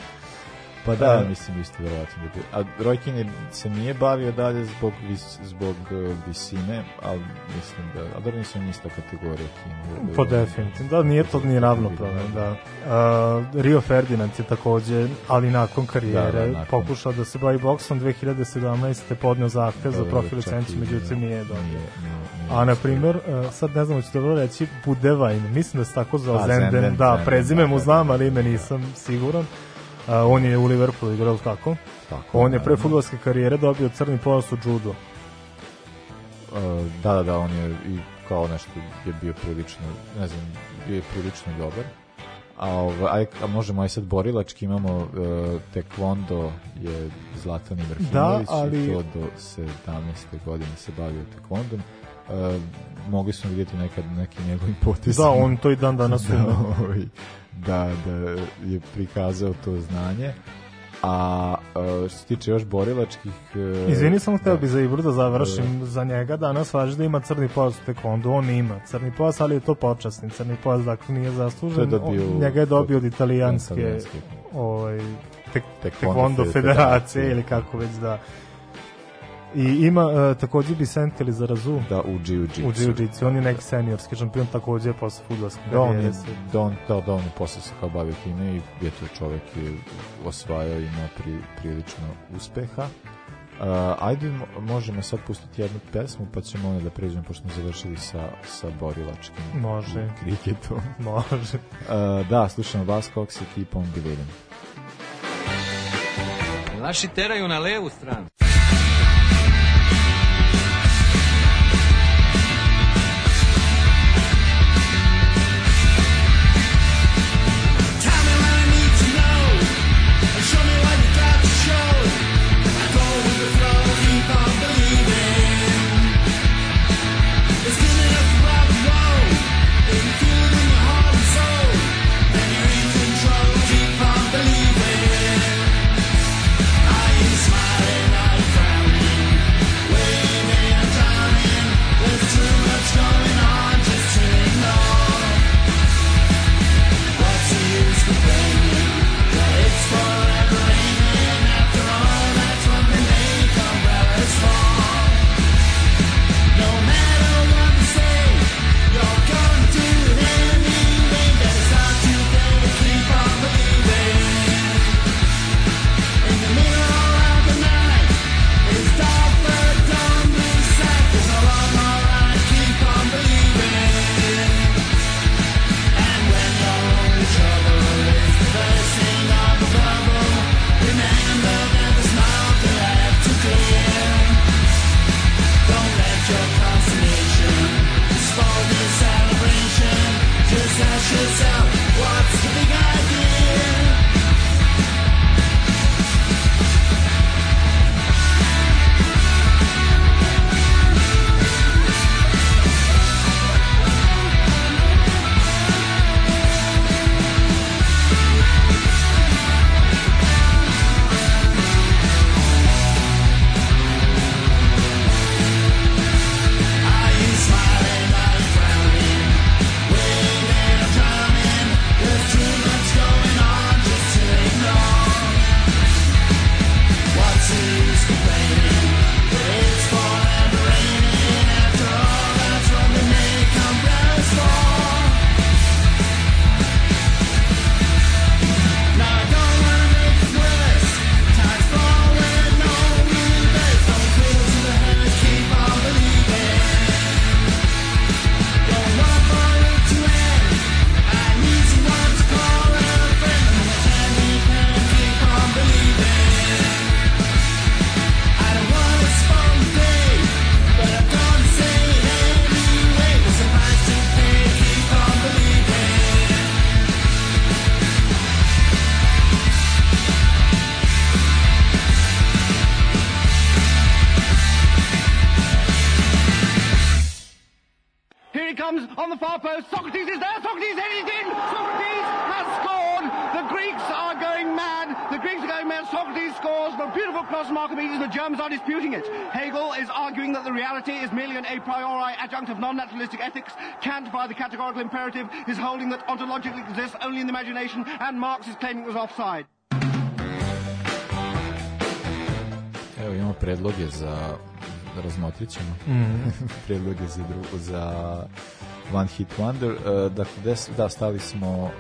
Pa da, E. mislim isto verovatno da bi. A je- se nije bavio dalje zbog vis, zbog uh, visine, ali mislim da, a dobro nisu ista kategorija Keane. Po definitivno, da nije to ni ravnopravno, da. Uh, Rio Ferdinand je takođe, ali nakon karijere, Da, da, nakon. pokušao da se bavi boksom 2017. podneo zahtev za Da, da, profil i međutim nije dobio. Nije, nije, nije A na primjer, uh, sad ne znam, ću dobro reći, Budevajn, mislim da se tako zvao A, Zenden, da, prezime da, mu da, znam, da, ali ime da. nisam siguran. Uh, on je u Liverpoolu igrao tako. Tako, On je pre futbolske karijere dobio crni pojas u judu. Uh, da, da, da, on je i kao nešto je bio prilično, ne znam, bio je prilično dobar. A, ovaj, aj, a možemo aj sad borilački, imamo uh, tekvondo je Zlatan Ibrahimović Da, ali- i to do 17. godine se bavio tekvondom. Uh, mogli smo vidjeti nekad neki njegovi potezi. Da, on to i dan danas da, ovaj, da, da je prikazao to znanje. A što se tiče još borilačkih... uh, Izvini, samo hteo da. bi za Ibru da završim. Za njega danas važi da ima crni pojas u tekondu. On ima crni pojas, ali je to počasni crni pojas, dakle nije zaslužen. Je dobio On- njega je dobio od italijanske italijanske. ovaj, tek, Tekvondo tekvondo federacije. federacije ili kako već da I ima uh, takođe Vicente Lizarazu Da, u jiu-jitsu. u jiu-jitsu. On je neki seniorski šampion takođe posle fudbalske Da, on je, karijere. da, on, da, da, on je posle se kao bavio time i eto, čovek je osvajao i imao pri, prilično uspeha. Uh, ajde, mo- možemo sad pustiti jednu pesmu, pa ćemo onda da pređemo, pošto smo završili sa, sa borilačkim Može. kriketom. Može. Uh, da, slušamo Vas Cox i Keep on Believing. Naši teraju na levu stranu. Imperative, is holding that ontologically exists only in the imagination, and Marx is claiming it was offside. Evo imamo predloge za da razmotrit ćemo. Mhm. predloge za, dru, za One Hit Wonder. Uh, dakle, des, da, stali smo, uh,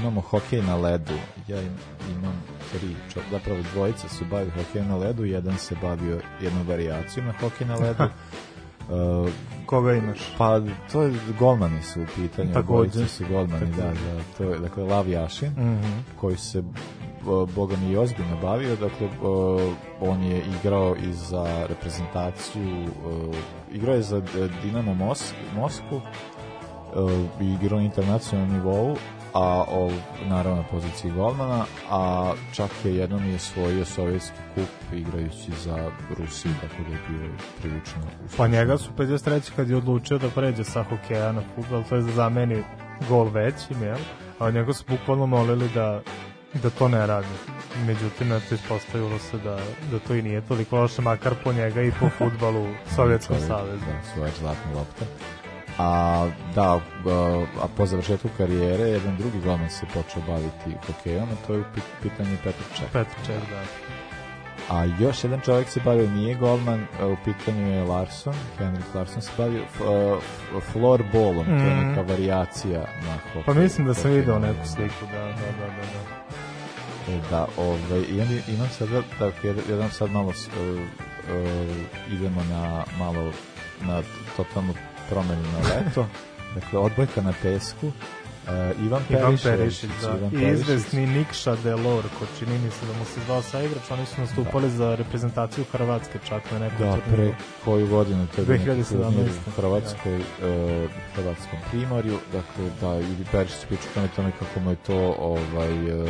imamo hokej na ledu. Ja im, imam tri, čo, zapravo dvojica su bavili hokej na ledu, jedan se bavio jednom varijacijom na hokej na ledu. Uh, Koga imaš? Pa, to je golmani su u pitanju. Takođe. Su golmani, da, da. To je, dakle, Lav Jašin, Mhm. koji se Boga mi i ozbiljno bavio, dakle o, on je igrao i za reprezentaciju o, igrao je za e, Dinamo Mos, Moskvu o, i igrao na internacionalnom nivou a o, naravno na poziciji golmana a čak je jednom i osvojio sovjetski kup igrajući za Rusiju tako da je bio prilično Pa njega su 53. kad je odlučio da pređe sa hokeja na futbol, to je da zameni gol većim, jel? A njega su bukvalno molili da da to ne radi. Međutim, eto, ispostavilo se da, da to i nije toliko loše, makar po njega i po futbalu Sovjetskom savezu. Da, svoja zlatna lopta. A da, a, po završetku karijere jedan drugi golman se počeo baviti hokejom, a to je u pi- pitanju Petar Čeh. Petr Čeh, da. A još jedan čovjek se bavio, nije golman, u pitanju je Larson, Henrik Larson se bavio f- floorballom, to je Mhm. neka varijacija na hokej. Pa mislim da sam video neku sliku, da, da, da, da. da. E, Da, ovaj, i onda imam sad, da, jedan, sad malo uh, uh, idemo na malo na totalnu promenu na leto. dakle, odbojka na pesku. Uh, Ivan Ivan Perišić. Perišić, da. Ivan I Perišić. izvesni Nikša Delor, ko čini mi se da mu se zvao saigrač, oni su nastupali za reprezentaciju Hrvatske čak na nekom Da, turniru. pre koju godinu, to je bio neki 2017. turnir u Hrvatskoj, uh, Hrvatskom primorju, dakle, da, Ivi Perišić priča o tome, tome kako mu je to, ovaj, uh,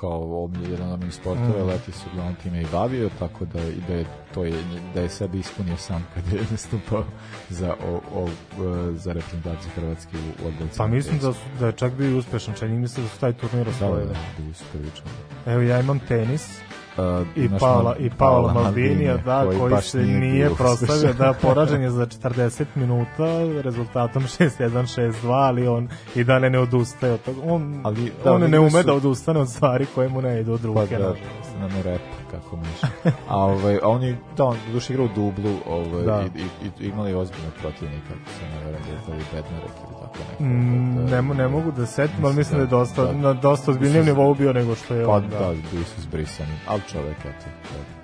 kao omilje, jedan omiljenih sportova, Mhm. mm. leti se uglavnom time i bavio, tako da, i da je to je, da je sebe ispunio sam kad je nastupao za, o, o, e, za reprezentaciju Hrvatske u odbojci. Pa mislim da, su, da je čak bio uspešan, čini mi se da su taj turnir Da, da, osvojili. da, bili su prilično. Evo ja imam tenis Uh, i Paola, i Paola Maldinija, da, koji koji, se nije nije proslavio, da, poražen je za 40 minuta rezultatom 6-1, 6-2, ali on i dalje ne odustaje od toga. On, Ali, da, on ne ume su- da odustane od stvari koje mu ne idu od ruke. Pa da, nažalost. na ne rep, kako miš. A, ovaj, a on je, da, on je duše igrao u dublu ovaj, Da. i, i, i, imali ozbiljnog protivnika, se ne veram da je to i Bednarek ili tako neko. Mm, Da, ne, mo- ne mogu da setim, ali mislim da je dosta, da. na dosta ozbiljnijem nivou bio nego što je Pa on. da, bili su zbrisani, ali čovek, eto. Da.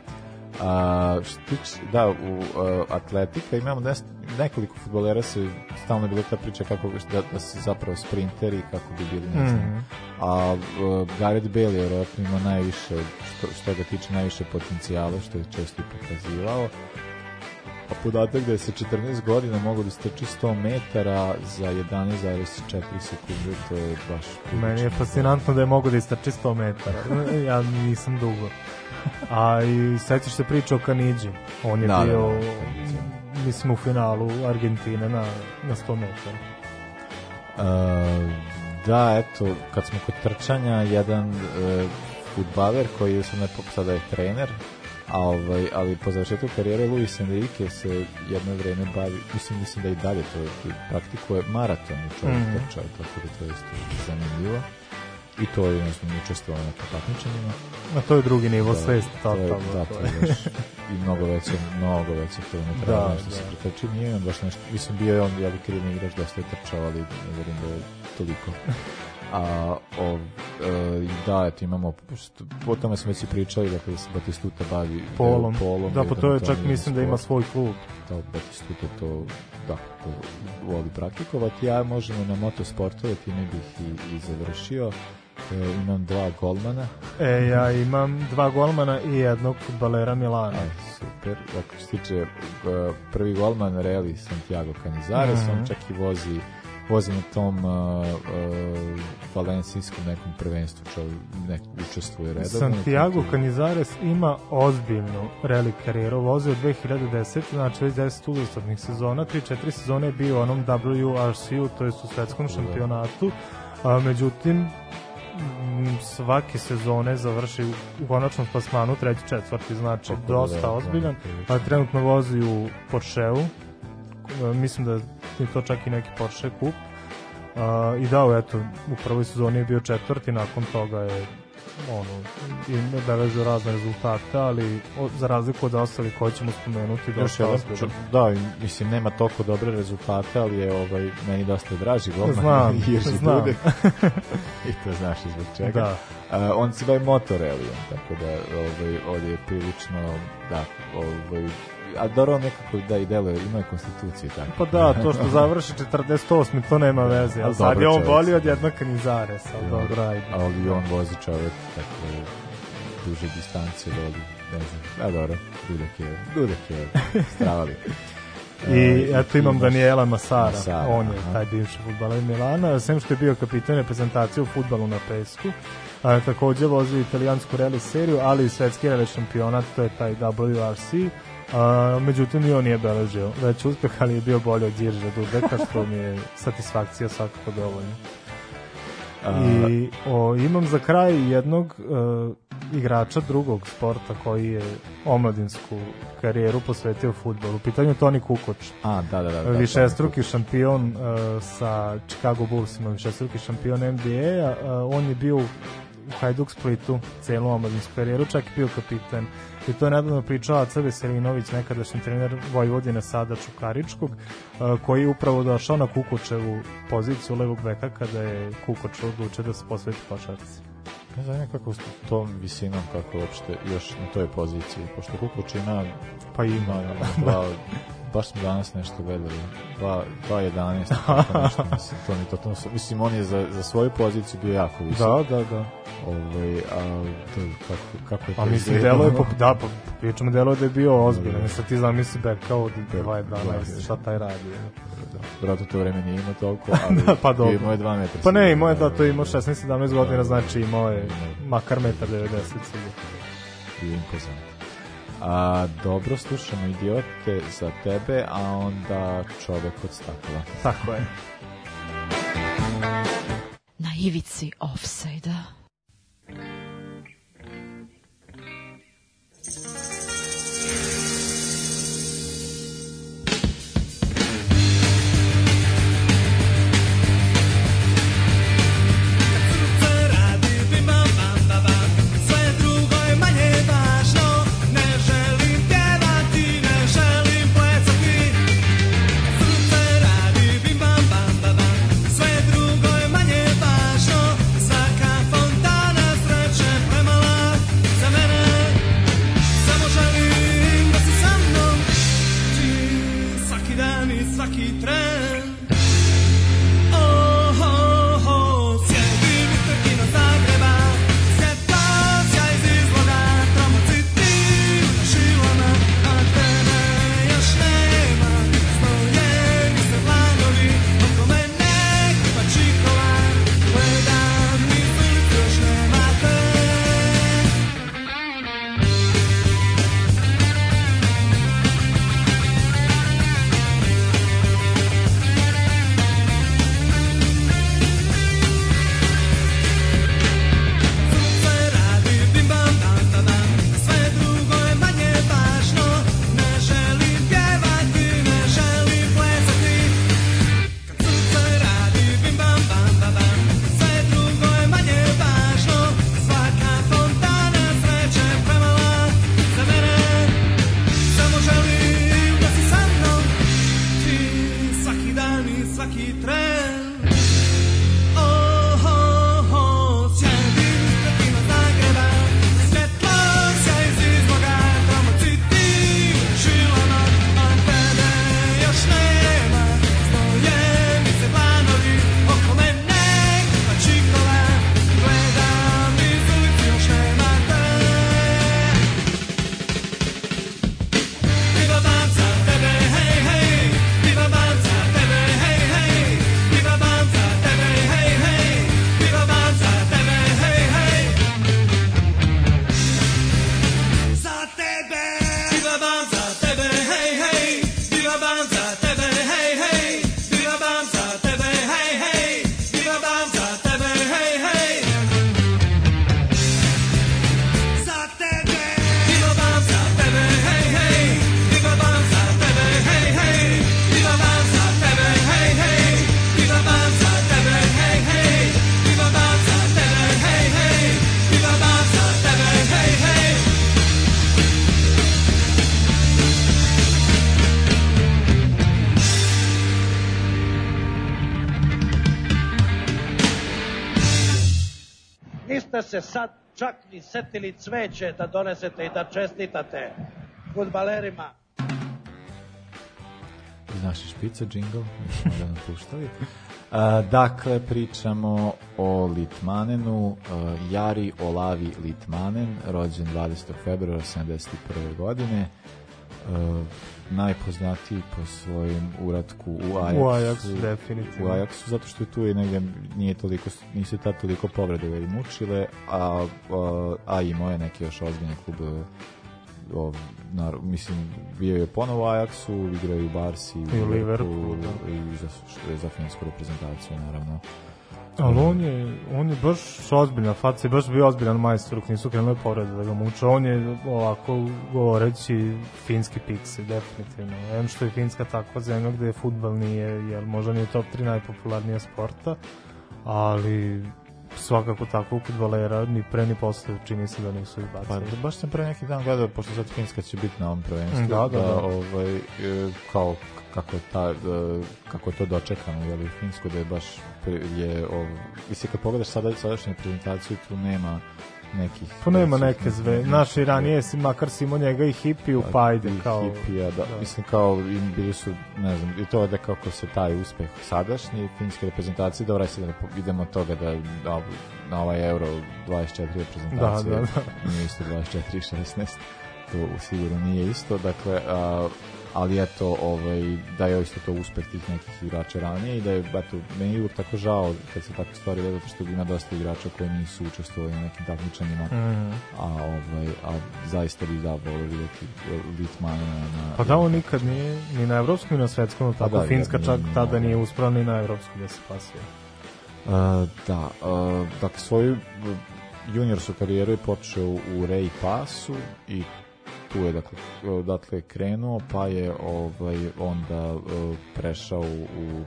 A, što tiče, da, u uh, atletika imamo nes, nekoliko futbolera se stalno je bila ta priča kako da, da su zapravo sprinteri kako bi bili ne znam. Mhm. A uh, Gareth Bale je vjerojatno ima najviše što, što ga tiče najviše potencijala što je često i pokazivao. A podatak da je sa 14 godina mogu da strči 100 metara za 11,4 sekunde, to je baš Meni je fascinantno da je mogo da istrči 100 metara. ja nisam dugo. A i sećaš se priče o Kanidži. On je Da, da, bio, da, Kanidži. mislim, u finalu Argentine na, na 100 metara. Uh, da, eto, kad smo kod trčanja, jedan uh, futbaler koji je sad ne sada je trener, a ovaj, ali po završetku karijere Luis Enrique se jedno vreme bavi, mislim, mislim da i dalje to je, praktikuje maraton u čovjek Mhm. trčao, tako da to je isto zanimljivo. I to je jednostavno učestvovao na takmičenjima. A to je drugi nivo Da, svesti, to je- totalno. Da, to je baš i mnogo veće, mnogo veće to ne Da, treba nešto da. se pretrči. Nije on baš nešto, mislim bio je on, ja bi krivni igrač, dosta je trčao, ali ne verujem da je toliko. A, o, e, da, eto, imamo, o tome smo već i pričali, dakle, da se Batistuta bavi Polom. polom Da, pa to je čak, mislim da ima sport. svoj klub. Da, Batistuta to, da, to voli praktikovati. Ja možemo na motosportove, time bih i, i završio. E, imam dva golmana. E, ja imam dva golmana i jednog futbalera Milana. E, super. Dakle, što se tiče uh, prvi golman Reali Santiago Canizares, Mhm. on čak i vozi voze na tom uh, uh, valencijskom nekom prvenstvu, čovjek nek učestvuje redovno. Santiago Canizares ima ozbiljnu rally karijeru, vozio od 2010, znači već 10 uzastopnih sezona, 3-4 sezone je bio u onom WRC-u, to jest u svetskom šampionatu, a, međutim, svake sezone završi u konačnom plasmanu treći, četvrti, znači Tako da, dosta da, ozbiljan, da, a trenutno vozi u Porscheu, E, mislim da je to čak i neki Porsche kup, Uh, I dao, eto, u prvoj sezoni je bio četvrti, nakon toga je ono, i beležio razne rezultate, ali o, za razliku od ostalih koje ćemo spomenuti, Još dosta jedan, čo- da, mislim, nema toliko dobre rezultate, ali je ovaj, meni dosta draži golman. Znam, znam. Dudek. I to znaš i zbog čega. Da. A, on se bavi motorelijom, tako da ovaj, ovdje je prilično, da, ovaj, a dobro on nekako da i deluje, ima je konstitucije tako. Pa da, to što završi 48. to nema veze, ali sad je on bolji od jednog Kanizares, ali Ja. dobro, ajde. Ali on vozi čovjek tako duže distance voli, ne znam, a dobro, Dudek je, Dudek je stravali. I eto imam Daniela Masara, Masara, on je aha. taj bivši futbaler Milana, sem što je bio kapitan reprezentacije u futbalu na pesku, a, takođe vozi italijansku rally seriju, ali i svetski rally šampionat, to je taj WRC, a, međutim i on nije beležio već uspeh, ali je bio bolji od Jirža Dudeka, što mi je satisfakcija svakako dovoljno. I o, imam za kraj jednog e, igrača drugog sporta koji je omladinsku karijeru posvetio futbolu. U pitanju je Toni Kukoč. A, da, da, da. da višestruki šampion e, sa Chicago Bullsima, višestruki šampion NBA-a. E, on je bio u Hajduk Splitu celu omladinsku karijeru, čak i bio kapitan. I to je nedavno pričao Aca Veselinović, nekadašnji trener Vojvodine sada Čukaričkog, e, koji je upravo došao na Kukučevu poziciju levog veka kada je Kukoč odlučio da se posveti košarci. Ne znam kako s tom visinom, kako uopšte još na toj poziciji, pošto Kukučina Pa ima. ima dva, baš smo danas nešto gledali, 2.11, tako nešto, mislim, to mi totalno, su- mislim, on je za, za svoju poziciju bio jako visok. Da, da, da. Ovaj, a to, kako, kako je to A mislim, delo je, po, da, po pričamo, delo je da je bio ozbiljan. Mislim, ti zamisli beka od 2.11, da. šta taj radi. Da, Vjerojatno to vreme nije imao toliko, ali Da, pa dobro. imao je 2 metra. Pa ne, imao je da, to je imao da. 16-17 godina, znači imao je makar metar 90 sigurno. Bio impozant. A, dobro, slušamo idiote za tebe, a onda čovek od stakla. Tako je. Na ivici offside-a. Se sad čak ni setili cveće da donesete i da čestitate futbalerima. iz naše špice džingl, nismo ga napuštali. A, dakle, pričamo o Litmanenu, a, Jari Olavi Litmanen, rođen 20. februara 71. godine, a, najpoznatiji po svojim uratku u Ajaxu. U Ajaxu, definitivno. U Ajaxu, zato što je tu i negdje nije toliko, nisu tad toliko povrede ga i mučile, a, a, a imao je neke još ozbiljne klubove o, nar, mislim, bio je ponovo u Ajaxu, igrao je u Barsi, I u Liverpoolu, da. i za, za finsku reprezentaciju, naravno. Ali on je, on je baš ozbiljna faca i baš bio ozbiljan majstor dok nisu krenule povrede da ga muče. On je ovako govoreći finski pixi, definitivno. Em što je Finska takva zemlja gde je futbal nije, jer možda nije top 3 najpopularnija sporta, ali svakako takvog futbalera ni pre ni posle čini se da nisu Pa izbacili. baš sam pre neki dan gledao, pošto sad Finska će biti na ovom prvenstvu, Da, da, da. ovaj, e, kao kako je, ta, e, kako je to dočekano je li u Finsku da je baš je ov, mislim kad pogledaš sada sadašnju prezentaciju tu nema nekih Tu nema neke zve, naši ranije si makar si imao njega i hipiju, pa ajde, kao... hipija, da, mislim kao im bili su, ne znam, i to da kako se taj uspeh sadašnji finske reprezentacije, dobro, sad da ne idemo od toga da, da na ovaj euro 24 reprezentacije, Da, da, da. nije isto 24 i 16, to sigurno nije isto, dakle, a, ali eto, ovaj, da je isto to uspeh tih nekih igrača ranije i da je, eto, meni je tako žao kad se takve stvari zato što ima dosta igrača koji nisu učestvovali na nekim takmičenjima, Mhm. a, ovaj, a zaista bi da volio vidjeti Litmana na... Pa da, on nikad nije ni na evropskom ni na svetskom, Pa tako da, Finska nije- čak nije tada nije uspela ni na evropskom da se pasuje. Uh, da, uh, dakle svoju juniorsku karijeru je počeo u Ray Pasu i tu je dakle odatle krenuo pa je ovaj onda uh, prešao u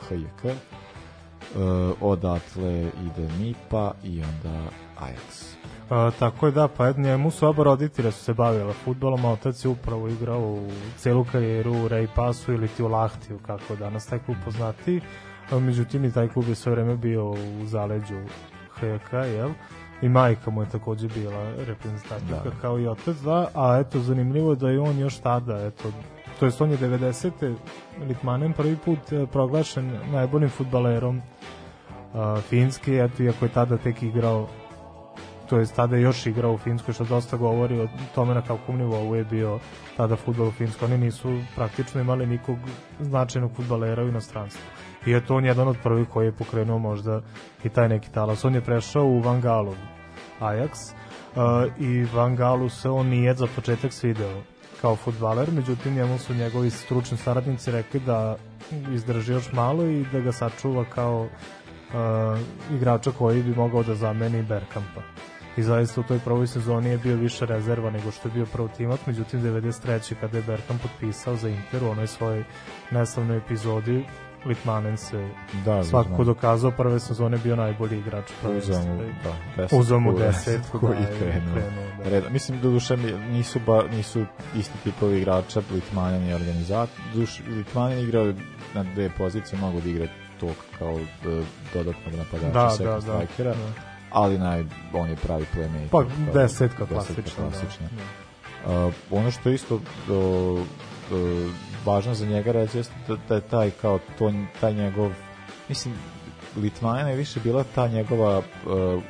HJK uh, odatle ide Nipa i onda Ajax A, tako je da, pa njemu su oba roditelja su se bavila futbolom, a otac je upravo igrao u celu karijeru u Ray Pasu ili ti u Lahtiju, kako danas taj klub poznati. A, međutim i taj klub je sve vreme bio u zaleđu HJK, jel? I majka mu je takođe bila reprezentativka Da. kao i otac, da, a eto zanimljivo je da je on još tada, eto, to jest on je 90. Litmanen prvi put e, proglašen najboljim futbalerom uh, Finske, eto, iako je tada tek igrao to jest tada je još igrao u Finskoj, što dosta govori o tome na kakvom nivou je bio tada futbol u Finskoj. Oni nisu praktično imali nikog značajnog futbalera u inostranstvu. I je to on jedan od prvih koji je pokrenuo možda i taj neki talas. On je prešao u Van Galu, Ajax, uh, i Van Galu se on nije za početak svideo kao futbaler, međutim njemu su njegovi stručni saradnici rekli da izdrži još malo i da ga sačuva kao uh, igrača koji bi mogao da zameni Berkampa. I zaista u toj prvoj sezoni je bio više rezerva nego što je bio prvo timat, međutim 93. kada je Berkamp potpisao za Inter u onoj svojoj neslavnoj epizodi Litmanen se Da, svakako znam. dokazao prve sezone bio najbolji igrač prvenstva. da, Uzeo mu desetku desetku, da, i krenuo. da. Red, mislim, do duše nisu, ba, nisu isti tipovi igrača, Litmanen i organizator. Duš, Litmanen igrao na dve pozicije, mogu da igra tog kao e, dodatnog napadača, Da, da, da, strikera, da. ali naj, on je pravi playmaker. Pa, desetka klasična, da. klasična. Uh, ono što je isto do, do, važno za njega reći da, da je taj kao to, taj njegov mislim Litvanina je više bila ta njegova uh, uh,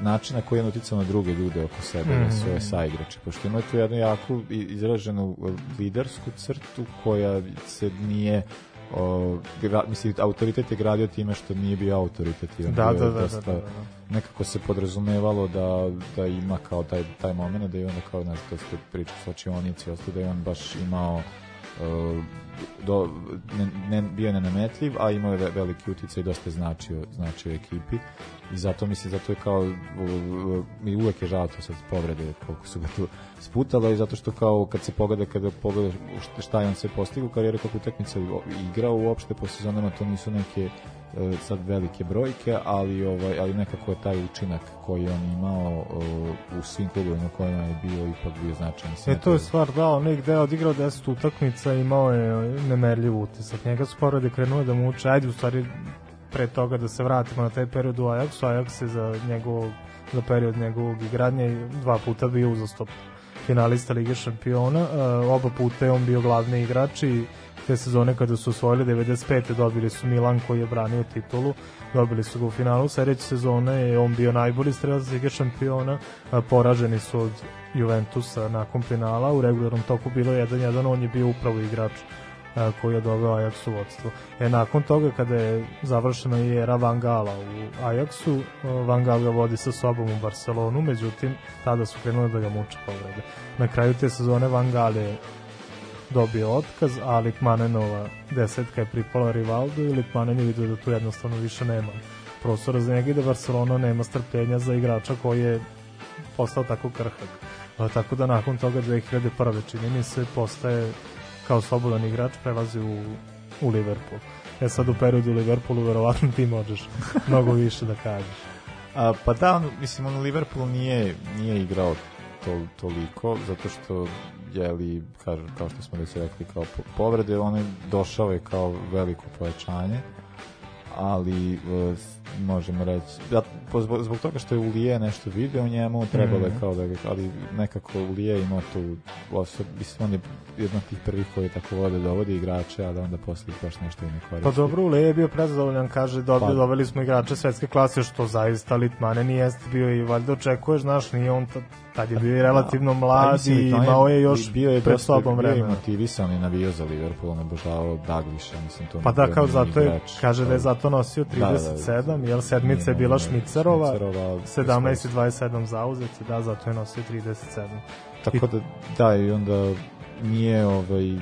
način na koji je uticao na druge ljude oko sebe, na Mhm. svoje saigrače, pošto ima tu jednu jaku i- izraženu uh, lidersku crtu koja se nije o, gra, mislim, autoritet je gradio time što nije bio autoritet. Da, da, da, dosta- da, da, da. nekako se podrazumevalo da, da ima kao taj, taj moment da je onda kao, ne znam, to ste pričali s očionici, da je on baš imao uh, do, ne, ne, bio je nenametljiv, a imao je ve- veliki utjecaj i dosta značio, značio ekipi. I zato mislim, zato je kao uh, mi uvek je žao to sad povrede koliko su ga tu sputalo i zato što kao kad se pogleda kada pogledaš šta- je on sve postigao u karijeri kako utakmica igrao uopšte po sezonama to nisu neke sad velike brojke, ali ovaj ali nekako je taj učinak koji on imao e, u svim klubovima kojima je bio ipak bio značajan. E to je stvar, da, on je gde je odigrao 10 utakmica, imao je nemerljiv utisak. Njega su povrede krenule da mu uče, ajde u stvari pre toga da se vratimo na taj period u Ajaxu, Ajax je za njegov za period njegovog igranja dva puta bio uzastop finalista Lige šampiona, uh, oba puta je on bio glavni igrač i te sezone kada su osvojili 95. dobili su Milan koji je branio titulu, dobili su ga u finalu, sledeće sezone je on bio najbolji strelac Lige šampiona, poraženi su od Juventusa nakon finala, u regularnom toku bilo 1-1, on je bio upravo igrač koji je doveo Ajax u vodstvo. E, nakon toga kada je završena i era Van Gala u Ajaxu, Van Gaal ga vodi sa sobom u Barcelonu, međutim, tada su krenuli da ga muče povrede. Na kraju te sezone Van Gaal je dobio otkaz, a Litmanenova desetka je pripala Rivaldu i Litmanen je vidio da tu jednostavno više nema prostora za njega i da Barcelona nema strpljenja za igrača koji je postao tako krhak. A, tako da nakon toga 2001. čini mi se postaje kao slobodan igrač prelazi u, u Liverpool. E sad u periodu u Liverpoolu verovatno ti možeš mnogo više da kažeš. A, pa da, on, mislim, on u Liverpoolu nije, nije igrao to, toliko, zato što je li, kao, kao što smo već rekli, kao po- povrede, on je došao je kao veliko pojačanje, ali e, možemo reći, po- zbog, zbog toga što je Ulije nešto video njemu, trebalo je Mhm. kao da ga, ali nekako Ulije ima tu osob, mislim, on je jedan od tih prvih koji tako vode dovodi igrače, a da onda posle ih baš nešto i ne koristi. Pa dobro, Ule je bio prezadovoljan, kaže, dobio, Pa- doveli smo igrače svetske klase, što zaista Litmanen i jeste bio i valjda očekuješ, znaš, nije on tad, tad je bio i relativno Pa, mlad mislim, i imao je još bio je pred sobom bio je vremena. motivisan i navijao za Liverpool, on je obožavao Dagliša, mislim, to Pa da, kao nije zato je, igrač, kaže da je zato nosio Da, da, da. 37, jel sedmica je bila nije, Šmicerova, Šmicerova, 17 i 27 zauzeti, da, zato je nosio 37. Tako da, da, i onda nije, ovaj,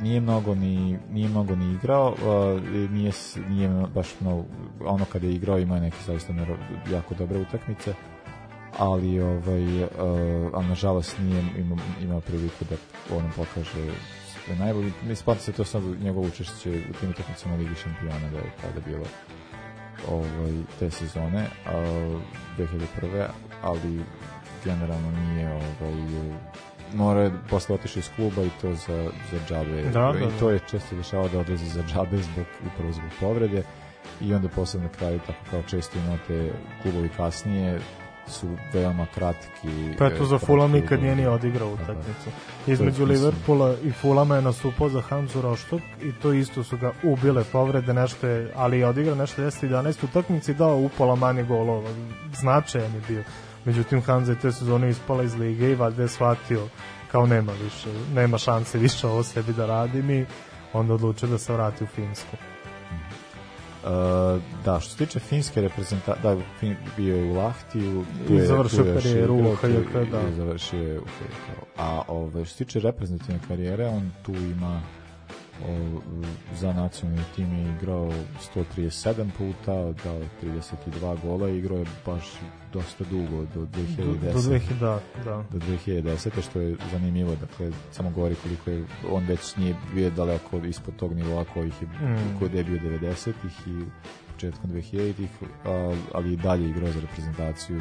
nije mnogo ni nije mnogo ni igrao uh, nije nije baš mnogo ono kad je igrao ima neke zaista jako dobre utakmice ali ovaj uh, ali nažalost nije imao, imao priliku da ono pokaže sve najbolje mi spada se to sad njegovo učešće u tim utakmicama Ligi šampiona da je tada bilo ovaj, te sezone a, 2001. ali generalno nije ovaj, mora je posle otišao iz kluba i to za, za džabe Da, da, i da. to je često dešava da odlazi za džabe zbog, upravo zbog povrede i onda posle na kraju tako kao često imate klubovi kasnije su veoma kratki Pa eto, za e, Fulham nikad nije ni odigrao utakmicu. Između Liverpoola i Fulama je nastupao za Hanzu Roštok i to isto su ga ubile povrede, nešto je, ali je odigrao nešto 10-11 utakmici i dao upola manje golova. Značajan je bio. Međutim, Hanza je te sezone ispala iz lige i valjda je shvatio kao nema više, nema šanse više ovo sebi da radim i onda odlučio da se vrati u Finsku. Uh, da, što se tiče finske reprezentacije, da, fin, bio je u Lahtiju, tu je- završio tu je karijeru u HJK, da. i završio je u HJK. A ove, što se tiče reprezentativne karijere, on tu ima o, za nacionalni tim je igrao 137 puta, dao je 32 gola i igrao je baš dosta dugo, do 2010. Do, do 2000, da, da. do 2010. što je zanimljivo, dakle, samo govori koliko je, on već nije bio daleko ispod tog nivoa kojih je, Mm. kod je bio 90-ih i početkom 2000-ih, a, ali i dalje igrao za reprezentaciju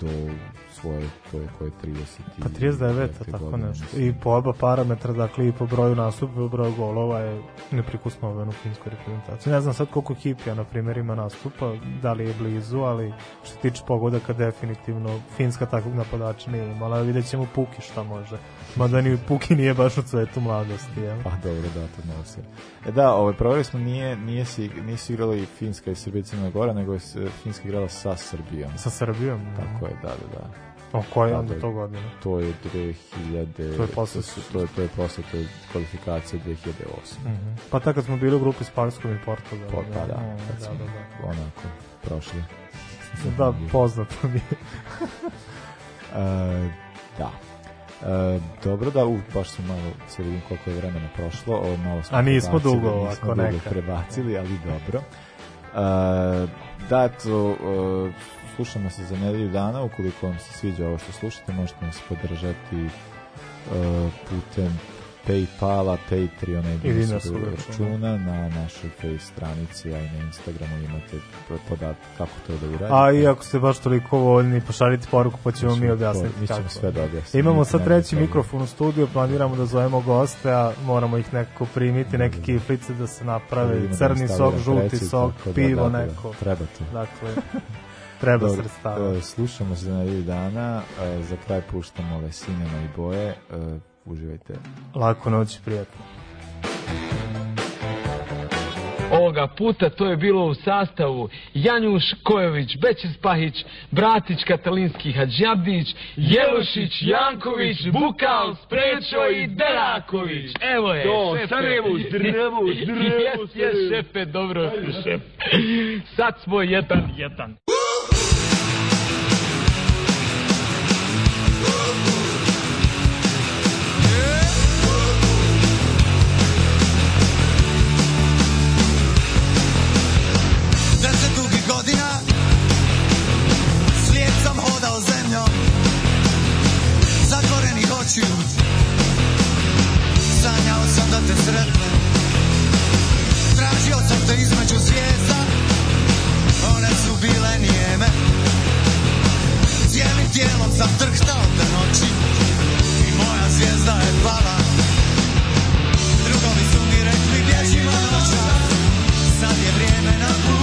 do svoje, koje, koje 30 Pa 39, tako nešto. I po oba parametra, dakle i po broju nastupa i po broju golova je neprikosnoven u finskoj reprezentaciji. Ne znam sad koliko Kipija, na primjer, ima nastupa, da li je blizu, ali što se tiče pogodaka, definitivno Finska takvog napadača nije imala. ali Vidjet ćemo Puki šta može. Mada ni Puki nije baš u cvetu mladosti. Jel? Pa dobro, da, to se. E da, ovaj, provjerili smo, nije, nije si, nisu igrali Finska i Srbija i Crna Gora, nego je Finska igrala sa Srbijom. Sa Srbijom? Tako je, da, da, da. O koje Da, onda da, to godine? To je 2000... To je posle- To je, to je posle, to je kvalifikacija 2008. Mhm. Pa tako kad smo bili u grupi s Poljskom i Portugalom. Pa, pa da, O, kad da, smo da, da. onako prošli. Da, poznato mi je. E, da. E, dobro da, u, baš sam malo se vidim koliko je vremena prošlo, ovo malo smo A nismo dugo nismo ovako, dugo neka. prebacili, ali dobro. E, da, eto, e, slušamo se za nedelju dana, ukoliko vam se sviđa ovo što slušate, možete nas podržati e, putem Paypala, Patreona i I dinarskog dinarskog računa na našoj face stranici, a i na Instagramu imate podatak kako to da uradite. A i ako ste baš toliko voljni, pošaljite poruku pa ćemo mi objasniti mi ćemo sve da objasnimo. Imamo sad treći mikrofon u studiju, planiramo da zovemo goste, a moramo ih nekako primiti, neke kiflice da se naprave, da crni sok, žuti sok, da, pivo da, da, neko. Treba to. Dakle, treba sredstava. e, Slušamo se za nedelju dana, e, za kraj puštamo ove sinema i boje. e, Uživajte. Lako noć, prijatno. Ovoga puta to je bilo u sastavu Janjuš Kojović, Bećis Pahić, Bratić Katalinski Hadžabdić, Jelušić, Janković, Bukal, Sprečo i Deraković. Evo je, Do, šefe. Sarajevo, zdravo, zdravo, Jes, jes, šefe, dobro si, šef. Sad smo jedan, jedan. Sad je vrijeme na put,